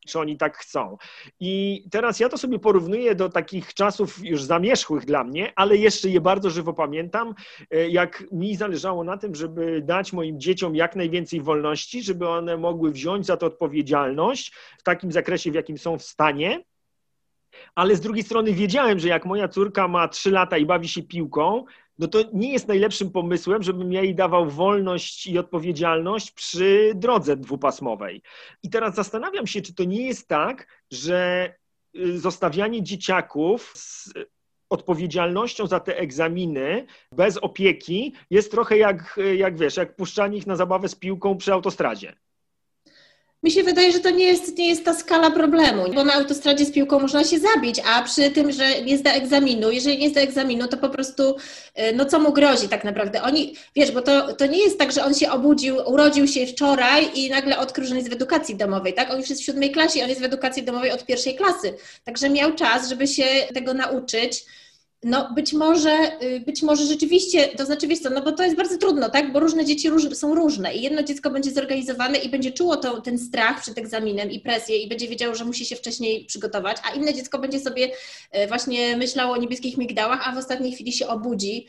czy oni tak chcą. I teraz ja to sobie porównuję do takich czasów już zamierzchłych dla mnie, ale jeszcze je bardzo żywo pamiętam, e, jak mi zależało na tym, żeby dać moim dzieciom jak najwięcej wolności, żeby one mogły wziąć za to odpowiedzialność w takim zakresie, w jakim są w stanie. Ale z drugiej strony wiedziałem, że jak moja córka ma 3 lata i bawi się piłką, no to nie jest najlepszym pomysłem, żebym ja jej dawał wolność i odpowiedzialność przy drodze dwupasmowej. I teraz zastanawiam się, czy to nie jest tak, że zostawianie dzieciaków z odpowiedzialnością za te egzaminy bez opieki jest trochę jak, jak wiesz, jak puszczanie ich na zabawę z piłką przy autostradzie. Mi się wydaje, że to nie jest, nie jest ta skala problemu, bo na autostradzie z piłką można się zabić, a przy tym, że nie zda egzaminu, jeżeli nie zda egzaminu, to po prostu, y, no co mu grozi tak naprawdę? Oni, wiesz, bo to, to nie jest tak, że on się obudził, urodził się wczoraj i nagle odkrył, że jest w edukacji domowej, tak? On już jest w siódmej klasie, on jest w edukacji domowej od pierwszej klasy, także miał czas, żeby się tego nauczyć, no być może, y, być może rzeczywiście, to znaczy wiesz co, no bo to jest bardzo trudno, tak, bo różne dzieci róż, są różne i jedno dziecko będzie zorganizowane i będzie czuło to, ten strach przed egzaminem i presję i będzie wiedziało, że musi się wcześniej przygotować, a inne dziecko będzie sobie y, właśnie myślało o niebieskich migdałach, a w ostatniej chwili się obudzi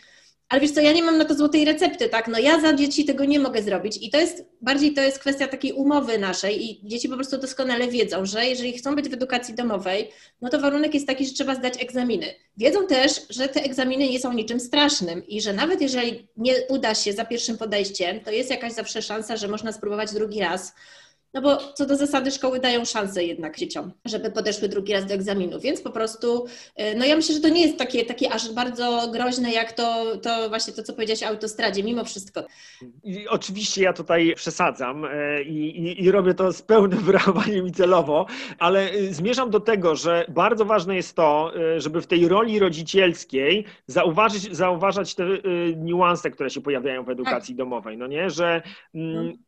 ale wiesz co, ja nie mam na to złotej recepty, tak? No ja za dzieci tego nie mogę zrobić i to jest, bardziej to jest kwestia takiej umowy naszej i dzieci po prostu doskonale wiedzą, że jeżeli chcą być w edukacji domowej, no to warunek jest taki, że trzeba zdać egzaminy. Wiedzą też, że te egzaminy nie są niczym strasznym i że nawet jeżeli nie uda się za pierwszym podejściem, to jest jakaś zawsze szansa, że można spróbować drugi raz. No bo co do zasady szkoły dają szansę jednak dzieciom, żeby podeszły drugi raz do egzaminu, więc po prostu, y, no ja myślę, że to nie jest takie, takie aż bardzo groźne jak to, to właśnie to, co powiedziałeś o autostradzie, mimo wszystko. I oczywiście ja tutaj przesadzam e, i, i, i robię to z pełnym wyrachowaniem i celowo, ale y, zmierzam do tego, że bardzo ważne jest to, y, żeby w tej roli rodzicielskiej zauważyć, zauważać te niuanse, które się pojawiają w edukacji tak. domowej, no nie, że mm, no.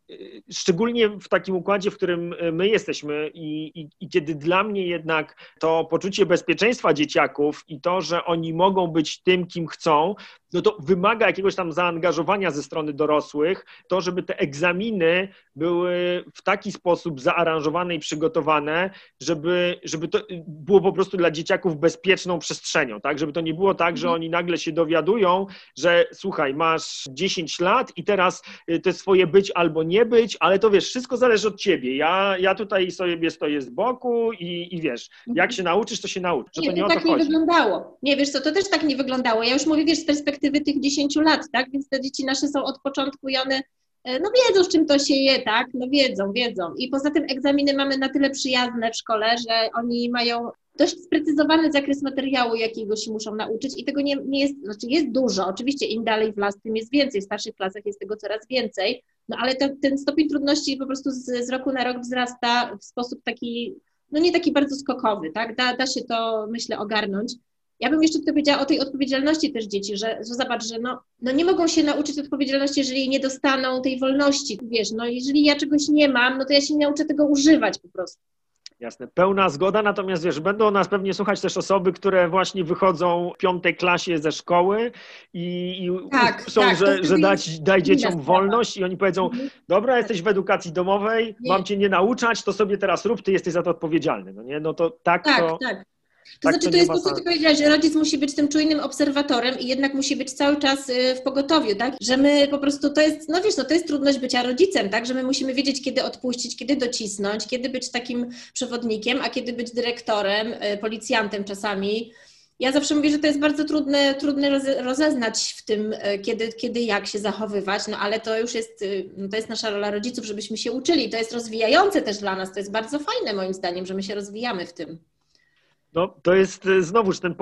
Szczególnie w takim układzie w którym e, my jesteśmy i, i, i, kiedy dla mnie jednak to poczucie bezpieczeństwa dzieciaków i to, że oni mogą być tym, kim chcą, no to wymaga jakiegoś tam zaangażowania ze strony dorosłych, to, żeby te egzaminy były w taki sposób zaaranżowane i przygotowane, żeby, żeby to było po prostu dla dzieciaków bezpieczną przestrzenią, tak? Żeby to nie było tak, że oni nagle się dowiadują, że słuchaj, masz 10 lat i teraz y, te swoje być albo nie być, ale to wiesz, wszystko zależy od ciebie. Ja, ja tutaj sobie stoję z boku i, i wiesz, jak mhm. się nauczysz, to się nauczysz. Nie, to nie, to tak nie wyglądało. Nie, wiesz co, to też tak nie wyglądało. Ja już mówię, wiesz, z perspektywy tych 10 lat, tak? Więc te dzieci nasze są od początku i one e, no wiedzą, z czym to się je, tak? No wiedzą, wiedzą. I poza tym egzaminy mamy na tyle przyjazne w szkole, że oni mają dość sprecyzowany zakres materiału, jakiego się muszą nauczyć i tego nie, nie jest, znaczy jest dużo. Oczywiście im dalej w las, tym jest więcej. W starszych klasach jest tego coraz więcej, no ale ten stopień trudności po prostu z, z roku na rok wzrasta w sposób taki, no nie taki bardzo skokowy, tak? Da, da się to, myślę, ogarnąć. Ja bym jeszcze powiedziała o tej odpowiedzialności też dzieci, że, że zobacz, że no, no nie mogą się nauczyć odpowiedzialności, jeżeli nie dostaną tej wolności. Wiesz, no jeżeli ja czegoś nie mam, no to ja się nie nauczę tego używać po prostu. Jasne, pełna zgoda, natomiast wiesz, będą nas pewnie słuchać też osoby, które właśnie wychodzą w piątej klasie ze szkoły i, i tak, są, tak, że, że dać, daj dzieciom wolność i oni powiedzą, mhm. dobra, jesteś w edukacji domowej, nie. mam cię nie nauczać, to sobie teraz rób, ty jesteś za to odpowiedzialny, no nie? No to tak, tak to... Tak. To tak, znaczy, to, to jest to, co ty powiedziałaś, że rodzic musi być tym czujnym obserwatorem i jednak musi być cały czas y, w pogotowiu, tak? Że my po prostu, to jest, no wiesz, no to jest trudność bycia rodzicem, tak? Że my musimy wiedzieć, kiedy odpuścić, kiedy docisnąć, kiedy być takim przewodnikiem, a kiedy być dyrektorem, y, policjantem czasami. Ja zawsze mówię, że to jest bardzo trudne, trudne rozeznać w tym, y, kiedy, kiedy jak się zachowywać, no ale to już jest, no to jest nasza rola rodziców, żebyśmy się uczyli. To jest rozwijające też dla nas, to jest bardzo fajne moim zdaniem, że my się rozwijamy w tym. No, to jest e, znowuż ten,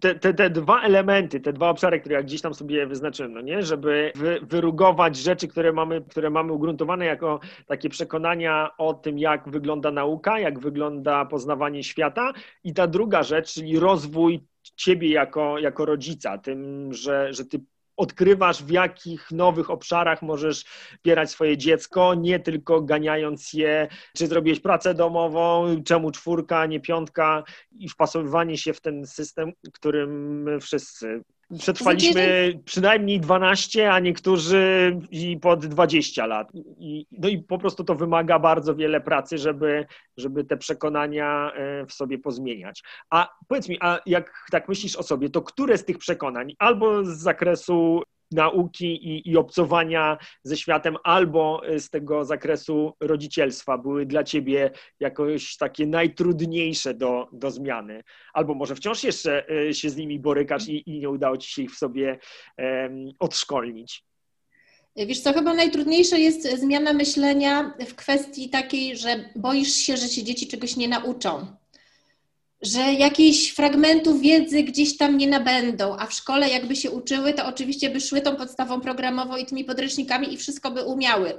te, te, te, dwa elementy, te dwa obszary, które ja gdzieś tam sobie wyznaczyłem, no nie? żeby wy, wyrugować rzeczy, które mamy, które mamy ugruntowane jako takie przekonania o tym, jak wygląda nauka, jak wygląda poznawanie świata i ta druga rzecz, czyli rozwój ciebie jako, jako rodzica, tym, że, że ty odkrywasz, w jakich nowych obszarach możesz wspierać swoje dziecko, nie tylko ganiając je, czy zrobiłeś pracę domową, czemu czwórka, nie piątka i wpasowywanie się w ten system, którym wszyscy Przetrwaliśmy przynajmniej 12, a niektórzy i pod 20 lat. I, no i po prostu to wymaga bardzo wiele pracy, żeby, żeby te przekonania e, w sobie pozmieniać. A powiedz mi, a jak tak myślisz o sobie, to które z tych przekonań, albo z zakresu nauki i, i obcowania ze światem, albo z tego zakresu rodzicielstwa były dla ciebie jakoś takie najtrudniejsze do, do zmiany? Albo może wciąż jeszcze e, się z nimi borykasz i, i nie udało ci się ich w sobie um, odszkolnić? Wiesz co, chyba najtrudniejsze jest zmiana myślenia w kwestii takiej, że boisz się, że się dzieci czegoś nie nauczą że jakichś fragmentów wiedzy gdzieś tam nie nabędą, a w szkole jakby się uczyły, to oczywiście by szły tą podstawą programową i tymi podręcznikami i wszystko by umiały.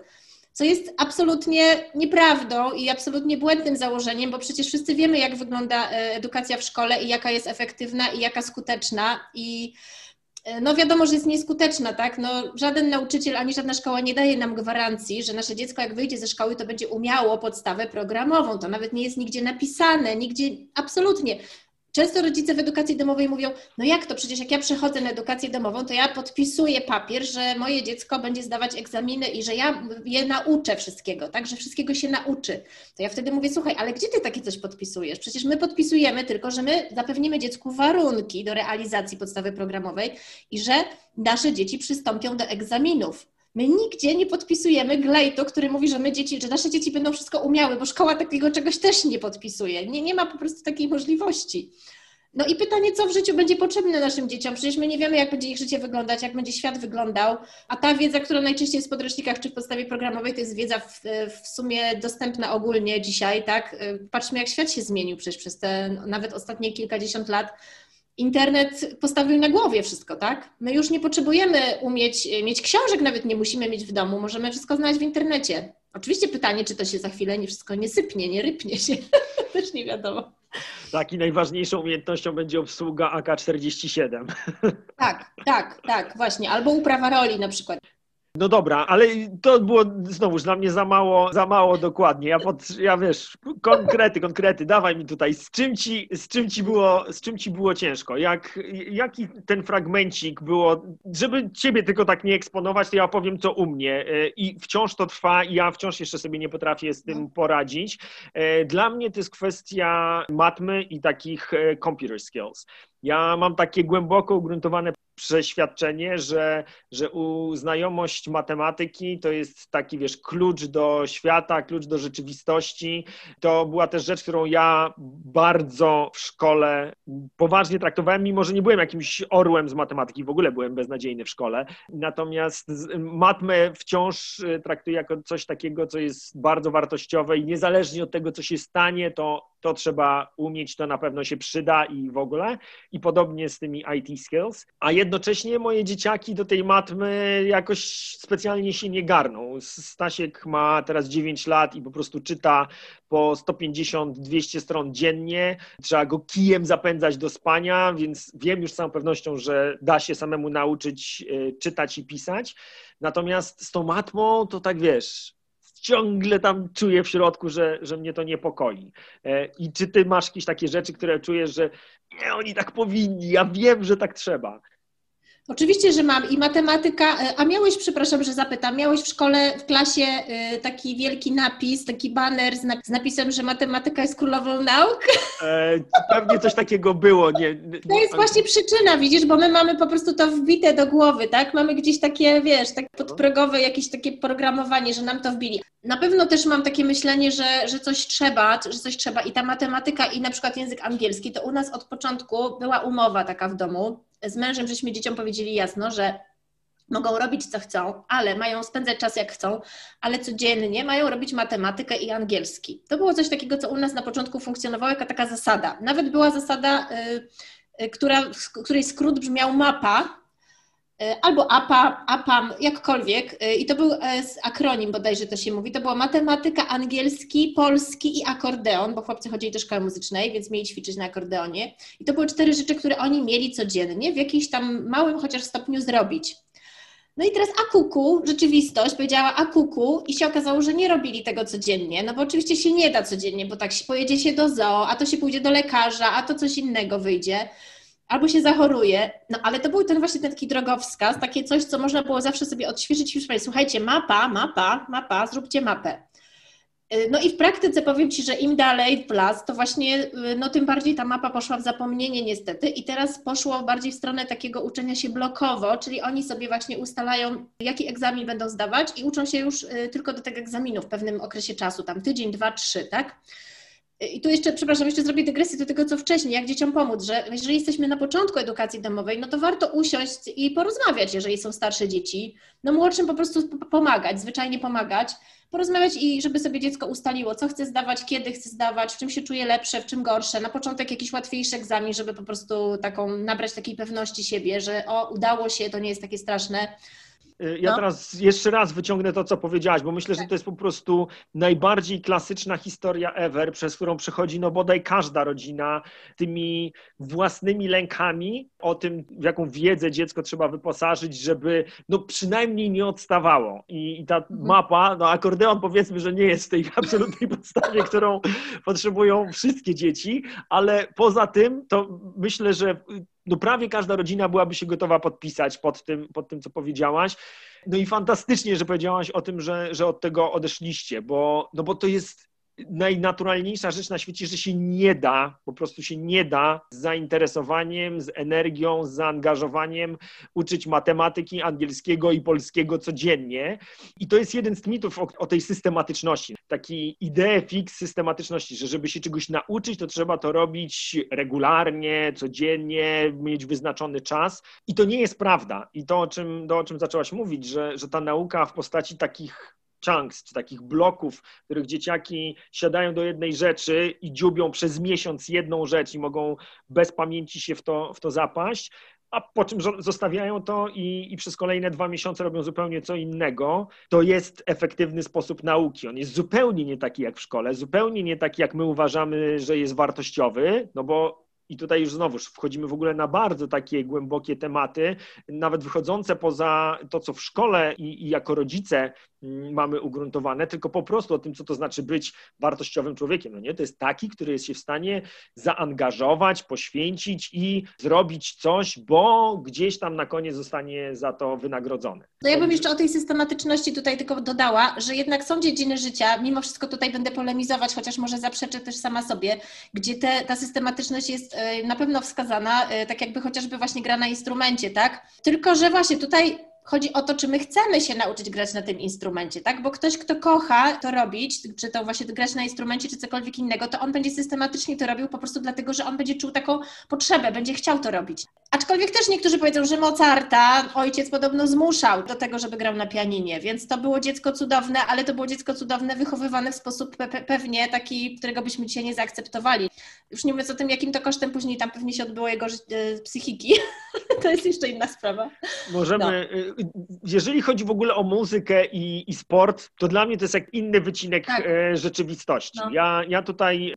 Co jest absolutnie nieprawdą i absolutnie błędnym założeniem, bo przecież wszyscy wiemy, jak wygląda e, edukacja w szkole i jaka jest efektywna i jaka skuteczna. I no wiadomo, że jest nieskuteczna, tak? No, żaden nauczyciel ani żadna szkoła nie daje nam gwarancji, że nasze dziecko jak wyjdzie ze szkoły, to będzie umiało podstawę programową. To nawet nie jest nigdzie napisane, nigdzie absolutnie. Często rodzice w edukacji domowej mówią, no jak to, przecież jak ja przechodzę na edukację domową, to ja podpisuję papier, że moje dziecko będzie zdawać egzaminy i że ja je nauczę wszystkiego, tak, że wszystkiego się nauczy. To ja wtedy mówię, słuchaj, ale gdzie ty takie coś podpisujesz? Przecież my podpisujemy tylko, że my zapewnimy dziecku warunki do realizacji podstawy programowej i że nasze dzieci przystąpią do egzaminów. My nigdzie nie podpisujemy glejtu, który mówi, że my dzieci, że nasze dzieci będą wszystko umiały, bo szkoła takiego czegoś też nie podpisuje. Nie, nie ma po prostu takiej możliwości. No i pytanie, co w życiu będzie potrzebne naszym dzieciom? Przecież my nie wiemy, jak będzie ich życie wyglądać, jak będzie świat wyglądał, a ta wiedza, która najczęściej jest w podręcznikach czy w podstawie programowej, to jest wiedza w, w sumie dostępna ogólnie dzisiaj, tak? Patrzmy, jak świat się zmienił przecież przez te nawet ostatnie kilkadziesiąt lat internet postawił na głowie wszystko, tak? My już nie potrzebujemy umieć mieć książek, nawet nie musimy mieć w domu, możemy wszystko znaleźć w internecie. Oczywiście pytanie, czy to się za chwilę nie wszystko nie sypnie, nie rypnie się, też nie wiadomo. Tak, i najważniejszą umiejętnością będzie obsługa AK-47. Tak, tak, tak, właśnie. Albo uprawa roli na przykład. No dobra, ale to było znowuż dla mnie za mało, za mało dokładnie. Ja, pod, ja wiesz, konkrety, konkrety, dawaj mi tutaj, z czym ci, z czym ci, było, z czym ci było ciężko? Jak, jaki ten fragmencik było, żeby ciebie tylko tak nie eksponować, to ja opowiem co u mnie. E, I wciąż to trwa i ja wciąż jeszcze sobie nie potrafię z tym poradzić. E, dla mnie to jest kwestia matmy i takich e, computer skills. Ja mam takie głęboko ugruntowane przeświadczenie, że, że znajomość matematyki to jest taki, wiesz, klucz do świata, klucz do rzeczywistości. To była też rzecz, którą ja bardzo w szkole poważnie traktowałem, mimo że nie byłem jakimś orłem z matematyki, w ogóle byłem beznadziejny w szkole. Natomiast matmę wciąż y, traktuję jako coś takiego, co jest bardzo wartościowe i niezależnie od tego, co się stanie, to to trzeba umieć, to na pewno się przyda i w ogóle. I podobnie z tymi IT skills. A jednocześnie moje dzieciaki do tej matmy jakoś specjalnie się nie garną. Stasiek ma teraz 9 lat i po prostu czyta po 150-200 stron dziennie. Trzeba go kijem zapędzać do spania, więc wiem już z całą pewnością, że da się samemu nauczyć y, czytać i pisać. Natomiast z tą matmą to tak wiesz, ciągle tam czuję w środku, że, że mnie to niepokoi. E, I czy ty masz jakieś takie rzeczy, które czujesz, że nie, oni tak powinni, ja wiem, że tak trzeba. Oczywiście, że mam i matematyka, e, a miałeś, przepraszam, że zapytam, miałeś w szkole, w klasie e, taki wielki napis, taki baner z, napisem, że matematyka jest królową nauk? E, pewnie coś takiego było. Nie, to jest właśnie przyczyna, widzisz, bo my mamy po prostu to wbite do głowy, tak? Mamy gdzieś takie, wiesz, tak podprogowe jakieś takie programowanie, że nam to wbili. Na pewno też mam takie myślenie, że, że coś trzeba, że coś trzeba i ta matematyka i na przykład język angielski, to u nas od początku była umowa taka w domu, z mężem żeśmy dzieciom powiedzieli jasno, że mogą robić co chcą, ale mają spędzać czas jak chcą, ale codziennie mają robić matematykę i angielski. To było coś takiego, co u nas na początku funkcjonowało jako taka zasada. Nawet była zasada, y, y, która, której skrót brzmiał mapa, albo APA, APAM, jakkolwiek. I to był akronim bodajże to się mówi. To była matematyka, angielski, polski i akordeon, bo chłopcy chodzili do szkoły muzycznej, więc mieli ćwiczyć na akordeonie. I to były cztery rzeczy, które oni mieli codziennie w jakimś tam małym chociaż stopniu zrobić. No i teraz akuku, rzeczywistość powiedziała akuku i się okazało, że nie robili tego codziennie, no bo oczywiście się nie da codziennie, bo tak się pojedzie się do zoo, a to się pójdzie do lekarza, a to coś innego wyjdzie, albo się zachoruje, no ale to był ten właśnie ten taki drogowskaz, takie coś, co można było zawsze sobie odświeżyć i już słuchajcie, mapa, mapa, mapa, zróbcie mapę. Y, no i w praktyce powiem Ci, że im dalej w las, to właśnie y, no tym bardziej ta mapa poszła w zapomnienie niestety i teraz poszło bardziej w stronę takiego uczenia się blokowo, czyli oni sobie właśnie ustalają, jaki egzamin będą zdawać i uczą się już y, tylko do tego egzaminu w pewnym okresie czasu, tam tydzień, dwa, trzy, tak? I tu jeszcze, przepraszam, jeszcze zrobię dygresję do tego, co wcześniej, jak dzieciom pomóc, że jeżeli jesteśmy na początku edukacji domowej, no to warto usiąść i porozmawiać, jeżeli są starsze dzieci. No młodszym po prostu pomagać, zwyczajnie pomagać, porozmawiać i żeby sobie dziecko ustaliło, co chce zdawać, kiedy chce zdawać, w czym się czuje lepsze, w czym gorsze. Na początek jakiś łatwiejszy egzamin, żeby po prostu taką nabrać takiej pewności siebie, że o, udało się, to nie jest takie straszne. Y, ja no. teraz jeszcze raz wyciągnę to, co powiedziałaś, bo myślę, że to jest po prostu najbardziej klasyczna historia ever, przez którą przechodzi no bodaj każda rodzina, tymi własnymi lękami o tym, w jaką wiedzę dziecko trzeba wyposażyć, żeby no przynajmniej nie odstawało. I, i ta mhm. mapa, no akordeon powiedzmy, że nie jest w tej absolutnej podstawie, którą potrzebują wszystkie dzieci, ale poza tym to myślę, że no prawie każda rodzina byłaby się gotowa podpisać pod tym, pod tym, co powiedziałaś. No i fantastycznie, że powiedziałaś o tym, że, że od tego odeszliście, bo, no bo to jest najnaturalniejsza rzecz na świecie, że się nie da, po prostu się nie da z zainteresowaniem, z energią, z zaangażowaniem uczyć matematyki, angielskiego i polskiego codziennie. I to jest jeden z mitów o, o tej systematyczności. Taki idea fix systematyczności, że żeby się czegoś nauczyć, to trzeba to robić regularnie, codziennie, mieć wyznaczony czas. I to nie jest prawda. I to, o czym, to, o czym zaczęłaś mówić, że, że ta nauka w postaci takich chunks, czy takich bloków, w których dzieciaki siadają do jednej rzeczy i dziubią przez miesiąc jedną rzecz i mogą bez pamięci się w to, w to zapaść, a po czym zostawiają to i, i, przez kolejne dwa miesiące robią zupełnie co innego, to jest efektywny sposób nauki. On jest zupełnie nie taki jak w szkole, zupełnie nie taki jak my uważamy, że jest wartościowy, no bo i tutaj już znowu wchodzimy w ogóle na bardzo takie głębokie tematy, nawet wychodzące poza to, co w szkole i, i, jako rodzice mm, mamy ugruntowane, tylko po prostu o tym, co to znaczy być wartościowym człowiekiem. No nie? To jest taki, który jest się w stanie zaangażować, poświęcić i zrobić coś, bo gdzieś tam na koniec zostanie za to wynagrodzony. No ja bym jeszcze o tej systematyczności tutaj tylko dodała, że jednak są dziedziny życia, mimo wszystko tutaj będę polemizować, chociaż może zaprzeczę też sama sobie, gdzie te, ta systematyczność jest E, na pewno wskazana, e, tak jakby chociażby właśnie gra na instrumencie, tak? Tylko, że właśnie tutaj chodzi o to, czy my chcemy się nauczyć grać na tym instrumencie, tak? Bo ktoś, kto kocha to robić, czy to właśnie grać na instrumencie, czy cokolwiek innego, to on będzie systematycznie to robił po prostu dlatego, że on będzie czuł taką potrzebę, będzie chciał to robić. Aczkolwiek też niektórzy powiedzą, że Mozarta ojciec podobno zmuszał do tego, żeby grał na pianinie, więc to było dziecko cudowne, ale to było dziecko cudowne wychowywane w sposób pe pewnie taki, którego byśmy dzisiaj nie zaakceptowali. Już nie mówiąc o tym, jakim to kosztem później tam pewnie się odbyło jego e, psychiki. to jest jeszcze inna sprawa. Możemy, no. Jeżeli chodzi w ogóle o muzykę i, i, sport, to dla mnie to jest jak inny wycinek tak. E, rzeczywistości. No. Ja, ja tutaj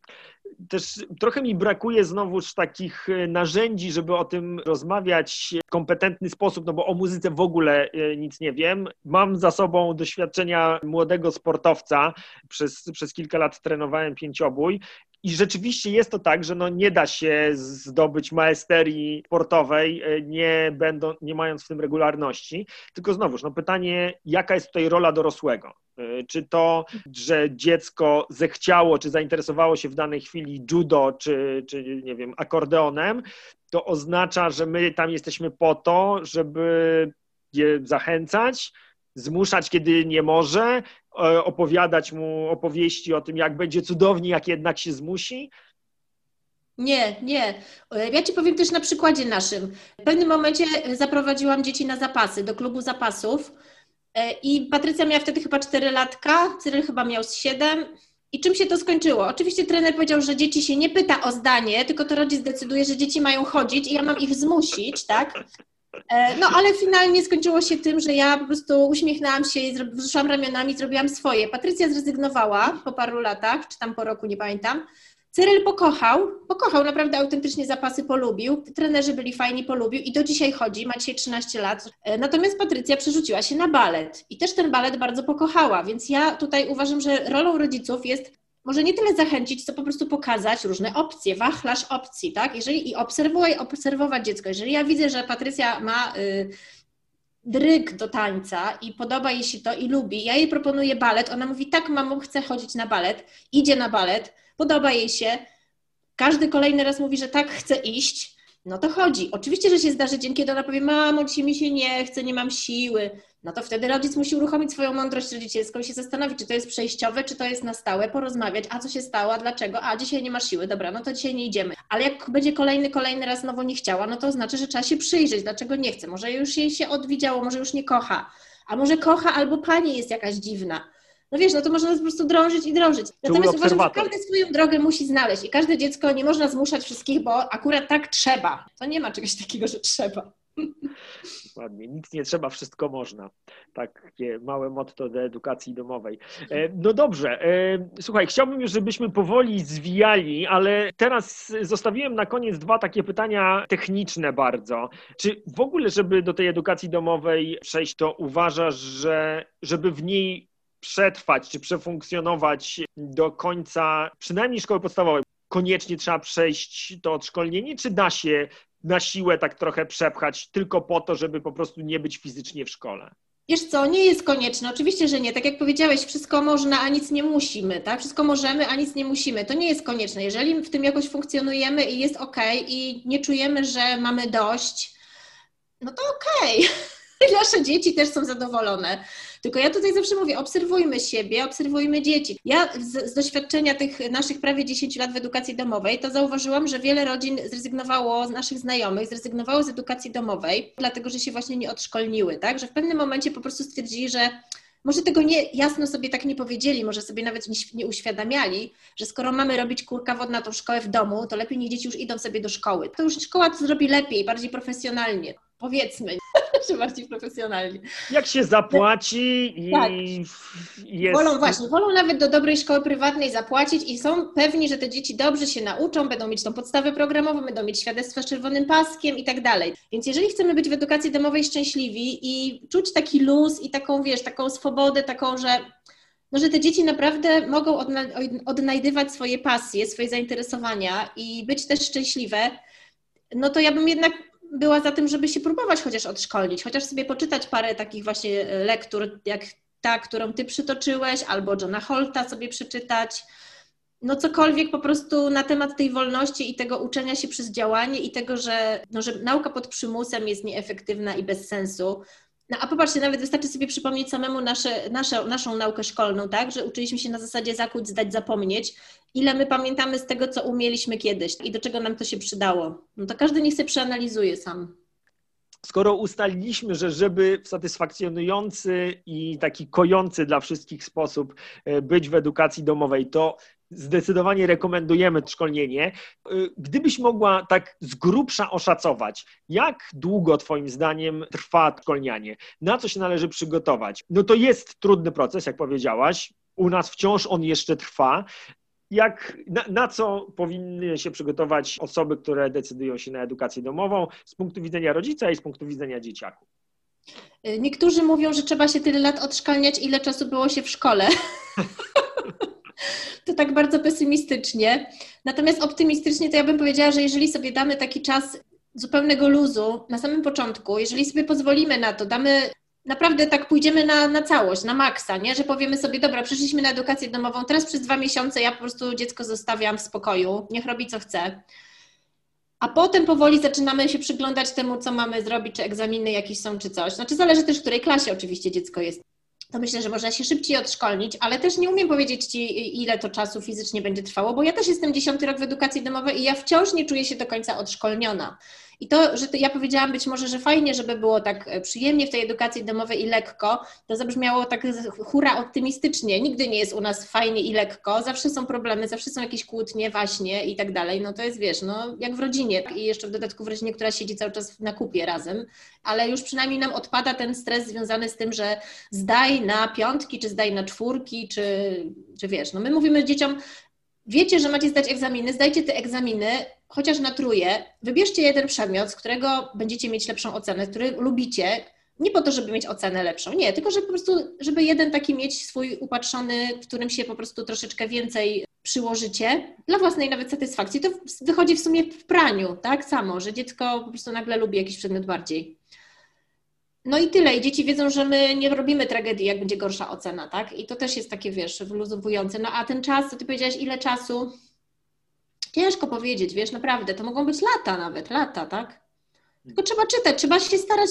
też trochę mi brakuje znowuż takich e, narzędzi, żeby o tym rozmawiać w kompetentny sposób, no bo o muzyce w ogóle e, nic nie wiem. Mam za sobą doświadczenia młodego sportowca, przez, przez kilka lat trenowałem pięciobój i rzeczywiście jest to tak, że no nie da się zdobyć maesterii sportowej, e, nie, będą, nie mając w tym regularności. Tylko znowuż, no pytanie, jaka jest tutaj rola dorosłego? E, czy to, że dziecko zechciało, czy zainteresowało się w danej chwili judo, czy, czy nie wiem, akordeonem, to oznacza, że my tam jesteśmy po to, żeby je zachęcać, zmuszać, kiedy nie może, e, opowiadać mu opowieści o tym, jak będzie cudownie, jak jednak się zmusi? Nie, nie. E, ja Ci powiem też na przykładzie naszym. W pewnym momencie zaprowadziłam dzieci na zapasy, do klubu zapasów e, i Patrycja miała wtedy chyba 4 latka, Cyryl chyba miał 7. I czym się to skończyło? Oczywiście trener powiedział, że dzieci się nie pyta o zdanie, tylko to rodzic decyduje, że dzieci mają chodzić i ja mam ich zmusić, tak? E, no ale finalnie skończyło się tym, że ja po prostu uśmiechnęłam się i wzruszyłam ramionami, zrobiłam swoje. Patrycja zrezygnowała po paru latach, czy tam po roku, nie pamiętam. Cyryl pokochał, pokochał, naprawdę autentycznie zapasy polubił, trenerzy byli fajni, polubił i do dzisiaj chodzi, ma dzisiaj 13 lat. E, natomiast Patrycja przerzuciła się na balet i też ten balet bardzo pokochała, więc ja tutaj uważam, że rolą rodziców jest może nie tyle zachęcić, co po prostu pokazać różne opcje, wachlarz opcji, tak? Jeżeli i obserwować, obserwować dziecko. Jeżeli ja widzę, że Patrycja ma y, dryg do tańca i podoba jej się to i lubi, ja jej proponuję balet, ona mówi, tak mamo, chcę chodzić na balet, idzie na balet, podoba jej się, każdy kolejny raz mówi, że tak, chce iść, no to chodzi. Oczywiście, że się zdarzy dzień, kiedy ona powie, mamo, dzisiaj mi się nie chce, nie mam siły, no to wtedy rodzic musi uruchomić swoją mądrość rodzicielską i się zastanowić, czy to jest przejściowe, czy to jest na stałe, porozmawiać, a co się stało, a dlaczego, a dzisiaj nie ma siły, dobra, no to dzisiaj nie idziemy. Ale jak będzie kolejny, kolejny raz znowu nie chciała, no to znaczy, że trzeba się przyjrzeć, dlaczego nie chce. Może już jej się odwidziało, może już nie kocha, a może kocha albo pani jest jakaś dziwna. No wiesz, no to można po prostu drążyć i drążyć. Natomiast uważam, że każdy swoją drogę musi znaleźć i każde dziecko nie można zmuszać wszystkich, bo akurat tak trzeba. To nie ma czegoś takiego, że trzeba. Dokładnie. Nic nie trzeba, wszystko można. Takie małe motto do edukacji domowej. E, no dobrze. E, słuchaj, chciałbym już, żebyśmy powoli zwijali, ale teraz zostawiłem na koniec dwa takie pytania techniczne bardzo. Czy w ogóle, żeby do tej edukacji domowej przejść, to uważasz, że żeby w niej przetrwać czy przefunkcjonować do końca przynajmniej szkoły podstawowej, koniecznie trzeba przejść to odszkolnienie, czy da się na siłę tak trochę przepchać tylko po to, żeby po prostu nie być fizycznie w szkole? Wiesz co, nie jest konieczne. Oczywiście, że nie. Tak jak powiedziałeś, wszystko można, a nic nie musimy, tak? Wszystko możemy, a nic nie musimy. To nie jest konieczne. Jeżeli w tym jakoś funkcjonujemy i jest ok i nie czujemy, że mamy dość, no to okej. Okay. Nasze dzieci też są zadowolone. Tylko ja tutaj zawsze mówię, obserwujmy siebie, obserwujmy dzieci. Ja z, z, doświadczenia tych naszych prawie 10 lat w edukacji domowej, to zauważyłam, że wiele rodzin zrezygnowało z naszych znajomych, zrezygnowało z edukacji domowej, dlatego że się właśnie nie odszkolniły, tak? Że w pewnym momencie po prostu stwierdzili, że może tego nie, jasno sobie tak nie powiedzieli, może sobie nawet nie, nie, uświadamiali, że skoro mamy robić kurka wodna tą szkołę w domu, to lepiej niech dzieci już idą sobie do szkoły. To już szkoła to zrobi lepiej, bardziej profesjonalnie powiedzmy, że bardziej profesjonalnie. Jak się zapłaci i tak. jest... Wolą właśnie, wolą nawet do dobrej szkoły prywatnej zapłacić i są pewni, że te dzieci dobrze się nauczą, będą mieć tą podstawę programową, będą mieć świadectwo z czerwonym paskiem i tak dalej. Więc jeżeli chcemy być w edukacji domowej szczęśliwi i czuć taki luz i taką, wiesz, taką swobodę, taką, że no, że te dzieci naprawdę mogą odnajdywać swoje pasje, swoje zainteresowania i być też szczęśliwe, no to ja bym jednak była za tym, żeby się próbować chociaż odszkolić, chociaż sobie poczytać parę takich właśnie e, lektur, jak ta, którą ty przytoczyłeś, albo Johna Holta sobie przeczytać. No cokolwiek po prostu na temat tej wolności i tego uczenia się przez działanie i tego, że, no, że nauka pod przymusem jest nieefektywna i bez sensu, no a popatrzcie, nawet wystarczy sobie przypomnieć samemu nasze, nasze, naszą naukę szkolną, tak? Że uczyliśmy się na zasadzie zakuć, zdać, zapomnieć. Ile my pamiętamy z tego, co umieliśmy kiedyś i do czego nam to się przydało. No to każdy niech sobie przeanalizuje sam. Skoro ustaliliśmy, że żeby w satysfakcjonujący i taki kojący dla wszystkich sposób e, być w edukacji domowej, to zdecydowanie rekomendujemy szkolnienie. Y, gdybyś mogła tak z grubsza oszacować, jak długo Twoim zdaniem trwa szkolnianie, na co się należy przygotować? No to jest trudny proces, jak powiedziałaś. U nas wciąż on jeszcze trwa. jak, na, na, co powinny się przygotować osoby, które decydują się na edukację domową z punktu widzenia rodzica i z punktu widzenia dzieciaków? Niektórzy mówią, że trzeba się tyle lat odszkalniać, ile czasu było się w szkole. to tak bardzo pesymistycznie. Natomiast optymistycznie to ja bym powiedziała, że jeżeli sobie damy taki czas zupełnego luzu na samym początku, jeżeli sobie pozwolimy na to, damy naprawdę tak pójdziemy na, na całość, na maksa, nie? że powiemy sobie, dobra, przyszliśmy na edukację domową, teraz przez dwa miesiące ja po prostu dziecko zostawiam w spokoju, niech robi co chce. A potem powoli zaczynamy się przyglądać temu, co mamy zrobić, czy egzaminy jakieś są, czy coś. Znaczy zależy też, w której klasie oczywiście dziecko jest to myślę, że można się szybciej odszkolnić, ale też nie umiem powiedzieć Ci, ile to czasu fizycznie będzie trwało, bo ja też jestem dziesiąty rok w edukacji domowej i ja wciąż nie czuję się do końca odszkolniona. I to, że to ja powiedziałam być może, że fajnie, żeby było tak e, przyjemnie w tej edukacji domowej i lekko, to zabrzmiało tak hura optymistycznie. Nigdy nie jest u nas fajnie i lekko, zawsze są problemy, zawsze są jakieś kłótnie, właśnie i tak dalej. No to jest, wiesz, no jak w rodzinie i jeszcze w dodatku w rodzinie, która siedzi cały czas na kupie razem, ale już przynajmniej nam odpada ten stres związany z tym, że zdaj na piątki, czy zdaj na czwórki, czy, czy wiesz, no my mówimy dzieciom, wiecie, że macie zdać egzaminy, zdajcie te egzaminy, chociaż na truje, wybierzcie jeden przedmiot, z którego będziecie mieć lepszą ocenę, który lubicie, nie po to, żeby mieć ocenę lepszą, nie, tylko żeby po prostu, żeby jeden taki mieć swój upatrzony, w którym się po prostu troszeczkę więcej przyłożycie, dla własnej nawet satysfakcji. To wychodzi w sumie w praniu, tak samo, że dziecko po prostu nagle lubi jakiś przedmiot bardziej. No i tyle. I dzieci wiedzą, że my nie robimy tragedii, jak będzie gorsza ocena, tak? I to też jest takie, wiesz, wyluzowujące. No a ten czas, to ty powiedziałaś, ile czasu? Ciężko powiedzieć, wiesz, naprawdę. To mogą być lata nawet, lata, tak? Tylko trzeba czytać, trzeba się starać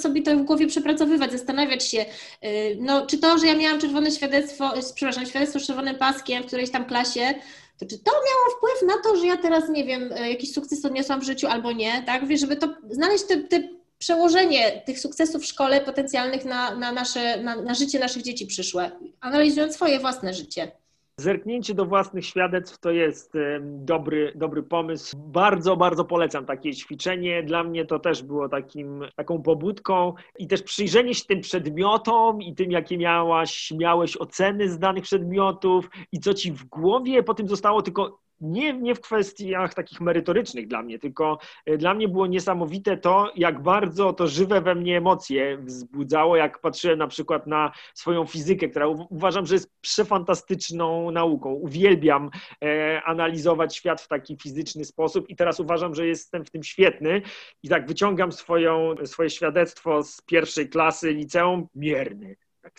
sobie to w głowie przepracowywać, zastanawiać się, y, no, czy to, że ja miałam czerwone świadectwo, y, przepraszam, świadectwo z czerwonym paskiem w którejś tam klasie, to czy to miało wpływ na to, że ja teraz, nie wiem, y, jakiś sukces odniosłam w życiu albo nie, tak? Wiesz, żeby to znaleźć te, te przełożenie tych sukcesów w szkole potencjalnych na, na, nasze, na, na życie naszych dzieci przyszłe, analizując swoje własne życie. Zerknięcie do własnych świadectw to jest dobry, dobry pomysł. Bardzo, bardzo polecam takie ćwiczenie. Dla mnie to też było takim, taką pobudką i też przyjrzenie się tym przedmiotom i tym, jakie miałaś, miałeś oceny z danych przedmiotów i co ci w głowie po tym zostało, tylko nie, nie w kwestiach takich merytorycznych dla mnie, tylko e, dla mnie było niesamowite to, jak bardzo to żywe we mnie emocje wzbudzało, jak patrzyłem na przykład na swoją fizykę, która uważam, że jest przefantastyczną nauką. Uwielbiam e, analizować świat w taki fizyczny sposób i teraz uważam, że jestem w tym świetny i tak wyciągam swoją, swoje świadectwo z pierwszej klasy liceum mierny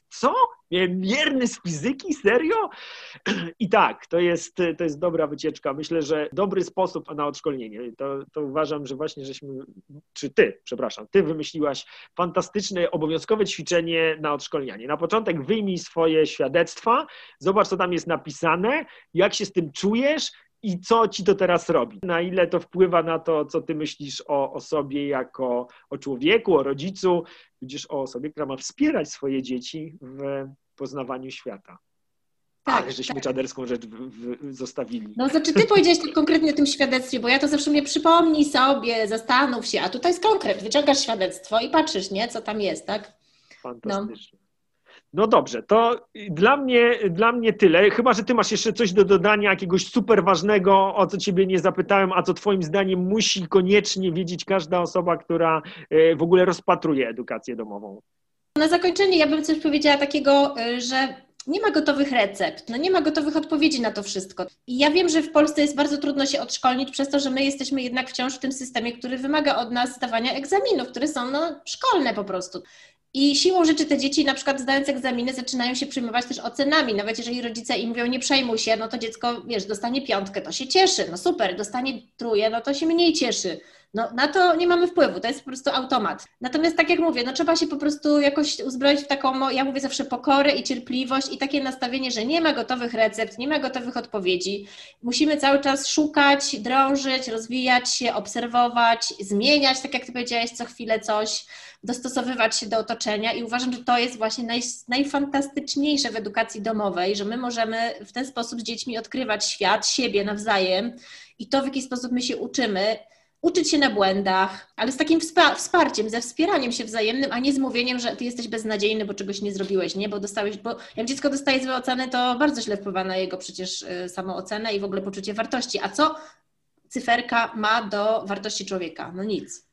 co? Mierny z fizyki? Serio? I tak, to jest, to jest dobra wycieczka. Myślę, że dobry sposób na odszkolnienie. To, to uważam, że właśnie żeśmy, czy ty, przepraszam, ty wymyśliłaś fantastyczne, obowiązkowe ćwiczenie na odszkolnianie. Na początek wyjmij swoje świadectwa, zobacz, co tam jest napisane, jak się z tym czujesz, i co ci to teraz robi? Na ile to wpływa na to, co ty myślisz o, o sobie jako o człowieku, o rodzicu, tudzież o osobie, która ma wspierać swoje dzieci w poznawaniu świata. Tak, Ale żeśmy tak. czaderską rzecz w, w, zostawili. No znaczy ty powiedziałeś tak konkretnie o tym świadectwie, bo ja to zawsze mnie przypomnij sobie, zastanów się, a tutaj jest konkret, wyciągasz świadectwo i patrzysz, nie, co tam jest, tak? Fantastycznie. No. No dobrze, to dla mnie, dla mnie tyle. Chyba, że ty masz jeszcze coś do dodania, jakiegoś super ważnego, o co ciebie nie zapytałem, a co twoim zdaniem musi koniecznie wiedzieć każda osoba, która e, w ogóle rozpatruje edukację domową. Na zakończenie ja bym coś powiedziała takiego, e, że nie ma gotowych recept, no nie ma gotowych odpowiedzi na to wszystko. I ja wiem, że w Polsce jest bardzo trudno się odszkolnić przez to, że my jesteśmy jednak wciąż w tym systemie, który wymaga od nas zdawania egzaminów, które są no, szkolne po prostu. I siłą rzeczy te dzieci, na przykład zdając egzaminy, zaczynają się przyjmować też ocenami. Nawet jeżeli rodzice im mówią, nie przejmuj się, no to dziecko, wiesz, dostanie piątkę, to się cieszy, no super, dostanie truje, no to się mniej cieszy. No, na to nie mamy wpływu, to jest po prostu automat. Natomiast tak jak mówię, no trzeba się po prostu jakoś uzbroić w taką, ja mówię zawsze pokorę i cierpliwość i takie nastawienie, że nie ma gotowych recept, nie ma gotowych odpowiedzi. Musimy cały czas szukać, drążyć, rozwijać się, obserwować, zmieniać, tak jak ty powiedziałeś, co chwilę coś, dostosowywać się do otoczenia i uważam, że to jest właśnie naj, najfantastyczniejsze w edukacji domowej, że my możemy w ten sposób z dziećmi odkrywać świat, siebie nawzajem i to, w jaki sposób my się uczymy, uczyć się na błędach, ale z takim wsparciem, ze wspieraniem się wzajemnym, a nie z mówieniem, że ty jesteś beznadziejny, bo czegoś nie zrobiłeś, nie? Bo dostałeś, bo jak dziecko dostaje złe oceny, to bardzo źle wpływa na jego przecież y, samoocenę i w ogóle poczucie wartości. A co cyferka ma do wartości człowieka? No nic.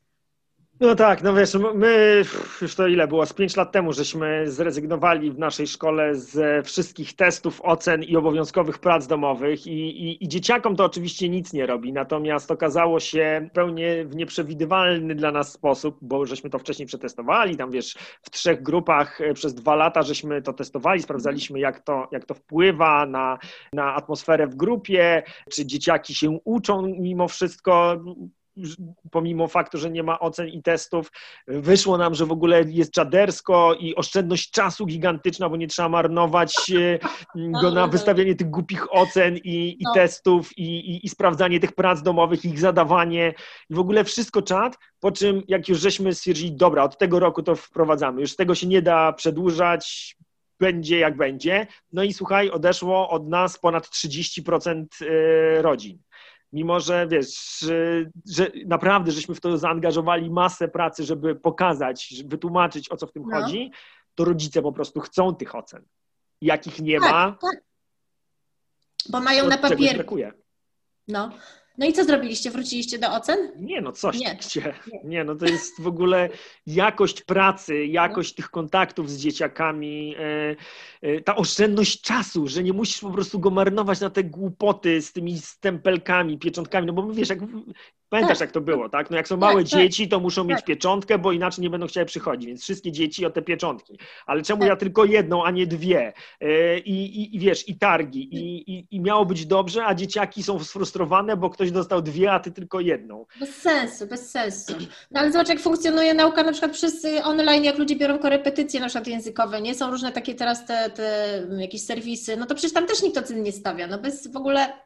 No tak, no wiesz, my już to ile było, z pięć lat temu żeśmy zrezygnowali w naszej szkole ze wszystkich testów, ocen i obowiązkowych prac domowych i, i, i dzieciakom to oczywiście nic nie robi, natomiast okazało się pełnie w nieprzewidywalny dla nas sposób, bo żeśmy to wcześniej przetestowali, tam wiesz, w trzech grupach e, przez dwa lata żeśmy to testowali, sprawdzaliśmy jak to, jak to wpływa na, na atmosferę w grupie, czy dzieciaki się uczą mimo wszystko, pomimo faktu, że nie ma ocen i testów, wyszło nam, że w ogóle jest czadersko i oszczędność czasu gigantyczna, bo nie trzeba marnować e, go na wystawianie tych głupich ocen i, i no. testów i, i, i, sprawdzanie tych prac domowych, ich zadawanie i w ogóle wszystko czat, po czym jak już żeśmy stwierdzili, dobra, od tego roku to wprowadzamy, już tego się nie da przedłużać, będzie jak będzie. No i słuchaj, odeszło od nas ponad 30% e, rodzin mimo że wiesz, że naprawdę żeśmy w to zaangażowali masę pracy, żeby pokazać, wytłumaczyć o co w tym no. chodzi, to rodzice po prostu chcą tych ocen. Jakich nie tak, ma. Tak. Bo mają na papierze. No. No i co zrobiliście? Wróciliście do ocen? Nie, no coś. Nie. Nie. nie, no to jest w ogóle jakość pracy, jakość no. tych kontaktów z dzieciakami, e, e, ta oszczędność czasu, że nie musisz po prostu go marnować na te głupoty z tymi stempelkami, pieczątkami, no bo wiesz, jak Pamiętasz, tak. jak to było, tak? No jak są małe tak, tak. dzieci, to muszą mieć tak. pieczątkę, bo inaczej nie będą chciały przychodzić, więc wszystkie dzieci o te pieczątki. Ale czemu tak. ja tylko jedną, a nie dwie? E, I, i, i wiesz, i targi, i, i, i miało być dobrze, a dzieciaki są sfrustrowane, bo ktoś dostał dwie, a ty tylko jedną. Bez sensu, bez sensu. No ale zobacz, jak funkcjonuje nauka na przykład przez y, online, jak ludzie biorą korepetycje na przykład językowe, nie? Są różne takie teraz te, te jakieś serwisy, no to przecież tam też nikt ocen nie stawia, no bez w ogóle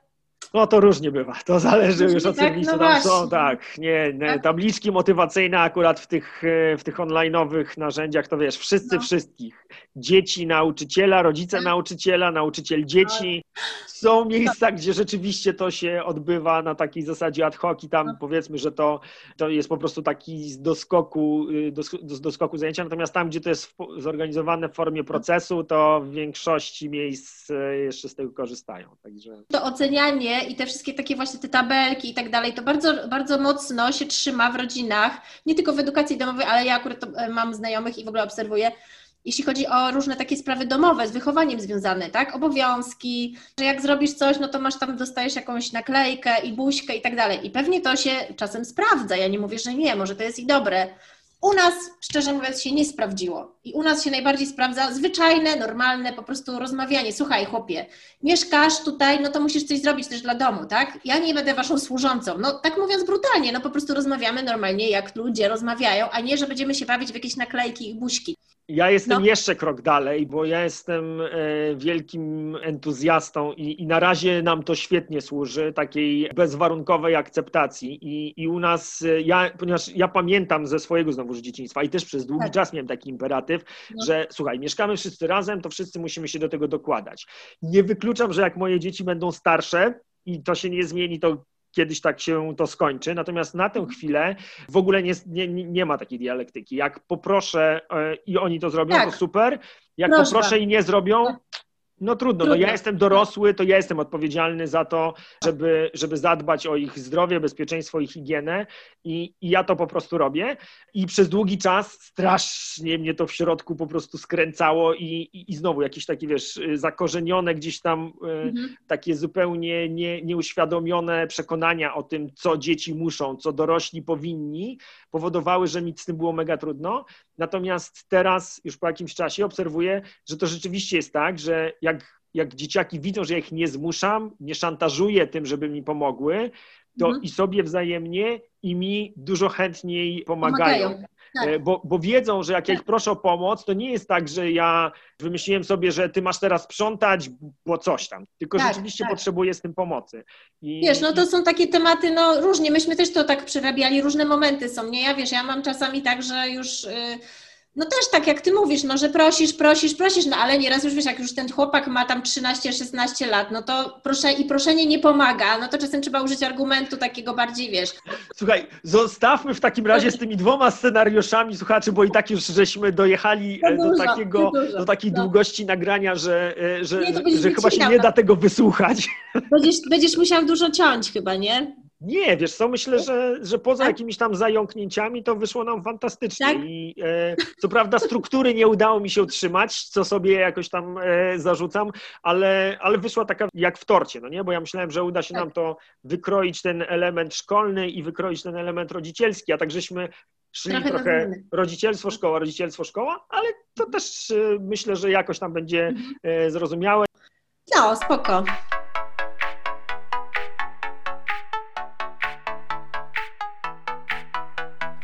no to różnie bywa. To zależy już od tak? serwisu. No tam są, tak, nie, nie, tak? tabliczki motywacyjne akurat w tych, e, w tych online'owych narzędziach, to wiesz, wszyscy no. wszystkich. Dzieci, nauczyciela, rodzice tak. nauczyciela, nauczyciel dzieci. Są miejsca, gdzie rzeczywiście to się odbywa na takiej zasadzie ad hoc i tam no. powiedzmy, że to, to jest po prostu taki z doskoku, y, z doskoku zajęcia, natomiast tam, gdzie to jest zorganizowane w formie procesu, to w większości miejsc e, jeszcze z tego korzystają. Także... To ocenianie i te wszystkie takie właśnie te tabelki i tak dalej, to bardzo, bardzo mocno się trzyma w rodzinach, nie tylko w edukacji domowej, ale ja akurat e, mam znajomych i w ogóle obserwuję, jeśli chodzi o różne takie sprawy domowe, z wychowaniem związane, tak? Obowiązki, że jak zrobisz coś, no to masz tam, dostajesz jakąś naklejkę i buźkę i tak dalej. I pewnie to się czasem sprawdza. Ja nie mówię, że nie, może to jest i dobre, u nas, szczerze mówiąc, się nie sprawdziło. I u nas się najbardziej sprawdza zwyczajne, normalne po prostu rozmawianie. Słuchaj, chłopie, mieszkasz tutaj, no to musisz coś zrobić też dla domu, tak? Ja nie będę waszą służącą. No tak mówiąc brutalnie, no po prostu rozmawiamy normalnie, jak ludzie rozmawiają, a nie, że będziemy się bawić w jakieś naklejki i buźki. Ja jestem no. jeszcze krok dalej, bo ja jestem e, wielkim entuzjastą i, i, na razie nam to świetnie służy, takiej bezwarunkowej akceptacji. I, i u nas, e, ja, ponieważ ja pamiętam ze swojego znowu dzieciństwa i też przez długi tak. czas miałem taki imperatyw, no. że słuchaj, mieszkamy wszyscy razem, to wszyscy musimy się do tego dokładać. Nie wykluczam, że jak moje dzieci będą starsze, i to się nie zmieni, to kiedyś tak się to skończy. Natomiast na tę chwilę w ogóle nie, nie, nie ma takiej dialektyki. Jak poproszę e, i oni to zrobią, tak. to super. Jak Proszę. poproszę i nie zrobią, tak. No trudno, no ja jestem dorosły, to ja jestem odpowiedzialny za to, żeby, żeby zadbać o ich zdrowie, bezpieczeństwo i higienę i, i ja to po prostu robię i przez długi czas strasznie mnie to w środku po prostu skręcało i, i, i znowu jakieś takie, wiesz, zakorzenione gdzieś tam e, mhm. takie zupełnie nie, nieuświadomione przekonania o tym, co dzieci muszą, co dorośli powinni, powodowały, że mi z tym było mega trudno. Natomiast teraz już po jakimś czasie obserwuję, że to rzeczywiście jest tak, że jak, jak dzieciaki widzą, że ja ich nie zmuszam, nie szantażuję tym, żeby mi pomogły, to mhm. i sobie wzajemnie, i mi dużo chętniej pomagają. pomagają. Tak. E, bo, bo, wiedzą, że jak ja ich proszę o pomoc, to nie jest tak, że ja wymyśliłem sobie, że ty masz teraz sprzątać, bo coś tam, tylko tak, rzeczywiście tak. potrzebuję z tym pomocy. I, wiesz, no to są takie tematy, no różnie, myśmy też to tak przerabiali, różne momenty są, nie? Ja wiesz, ja mam czasami tak, że już... Yy no też tak jak ty mówisz, no że prosisz, prosisz, prosisz, no ale nieraz już wiesz, jak już ten chłopak ma tam 13-16 lat, no to proszę i proszenie nie pomaga, no to czasem trzeba użyć argumentu takiego bardziej, wiesz. Słuchaj, zostawmy w takim razie z tymi dwoma scenariuszami, słuchaczy, bo i tak już żeśmy dojechali e, do, takiego, do takiej no. długości nagrania, że, e, że, nie, że chyba się nie da tego wysłuchać. Będziesz, będziesz musiał dużo ciąć chyba, nie? Nie, wiesz co, myślę, że, że poza tak? jakimiś tam zająknięciami to wyszło nam fantastycznie. Tak? I e, co prawda struktury nie udało mi się utrzymać, co sobie jakoś tam e, zarzucam, ale, ale wyszła taka jak w torcie, no nie? Bo ja myślałem, że uda się tak. nam to wykroić ten element szkolny i wykroić ten element rodzicielski, a tak żeśmy szli trochę, trochę rodzicielstwo, szkoła, rodzicielstwo, szkoła, ale to też e, myślę, że jakoś tam będzie mhm. e, zrozumiałe. No, spoko.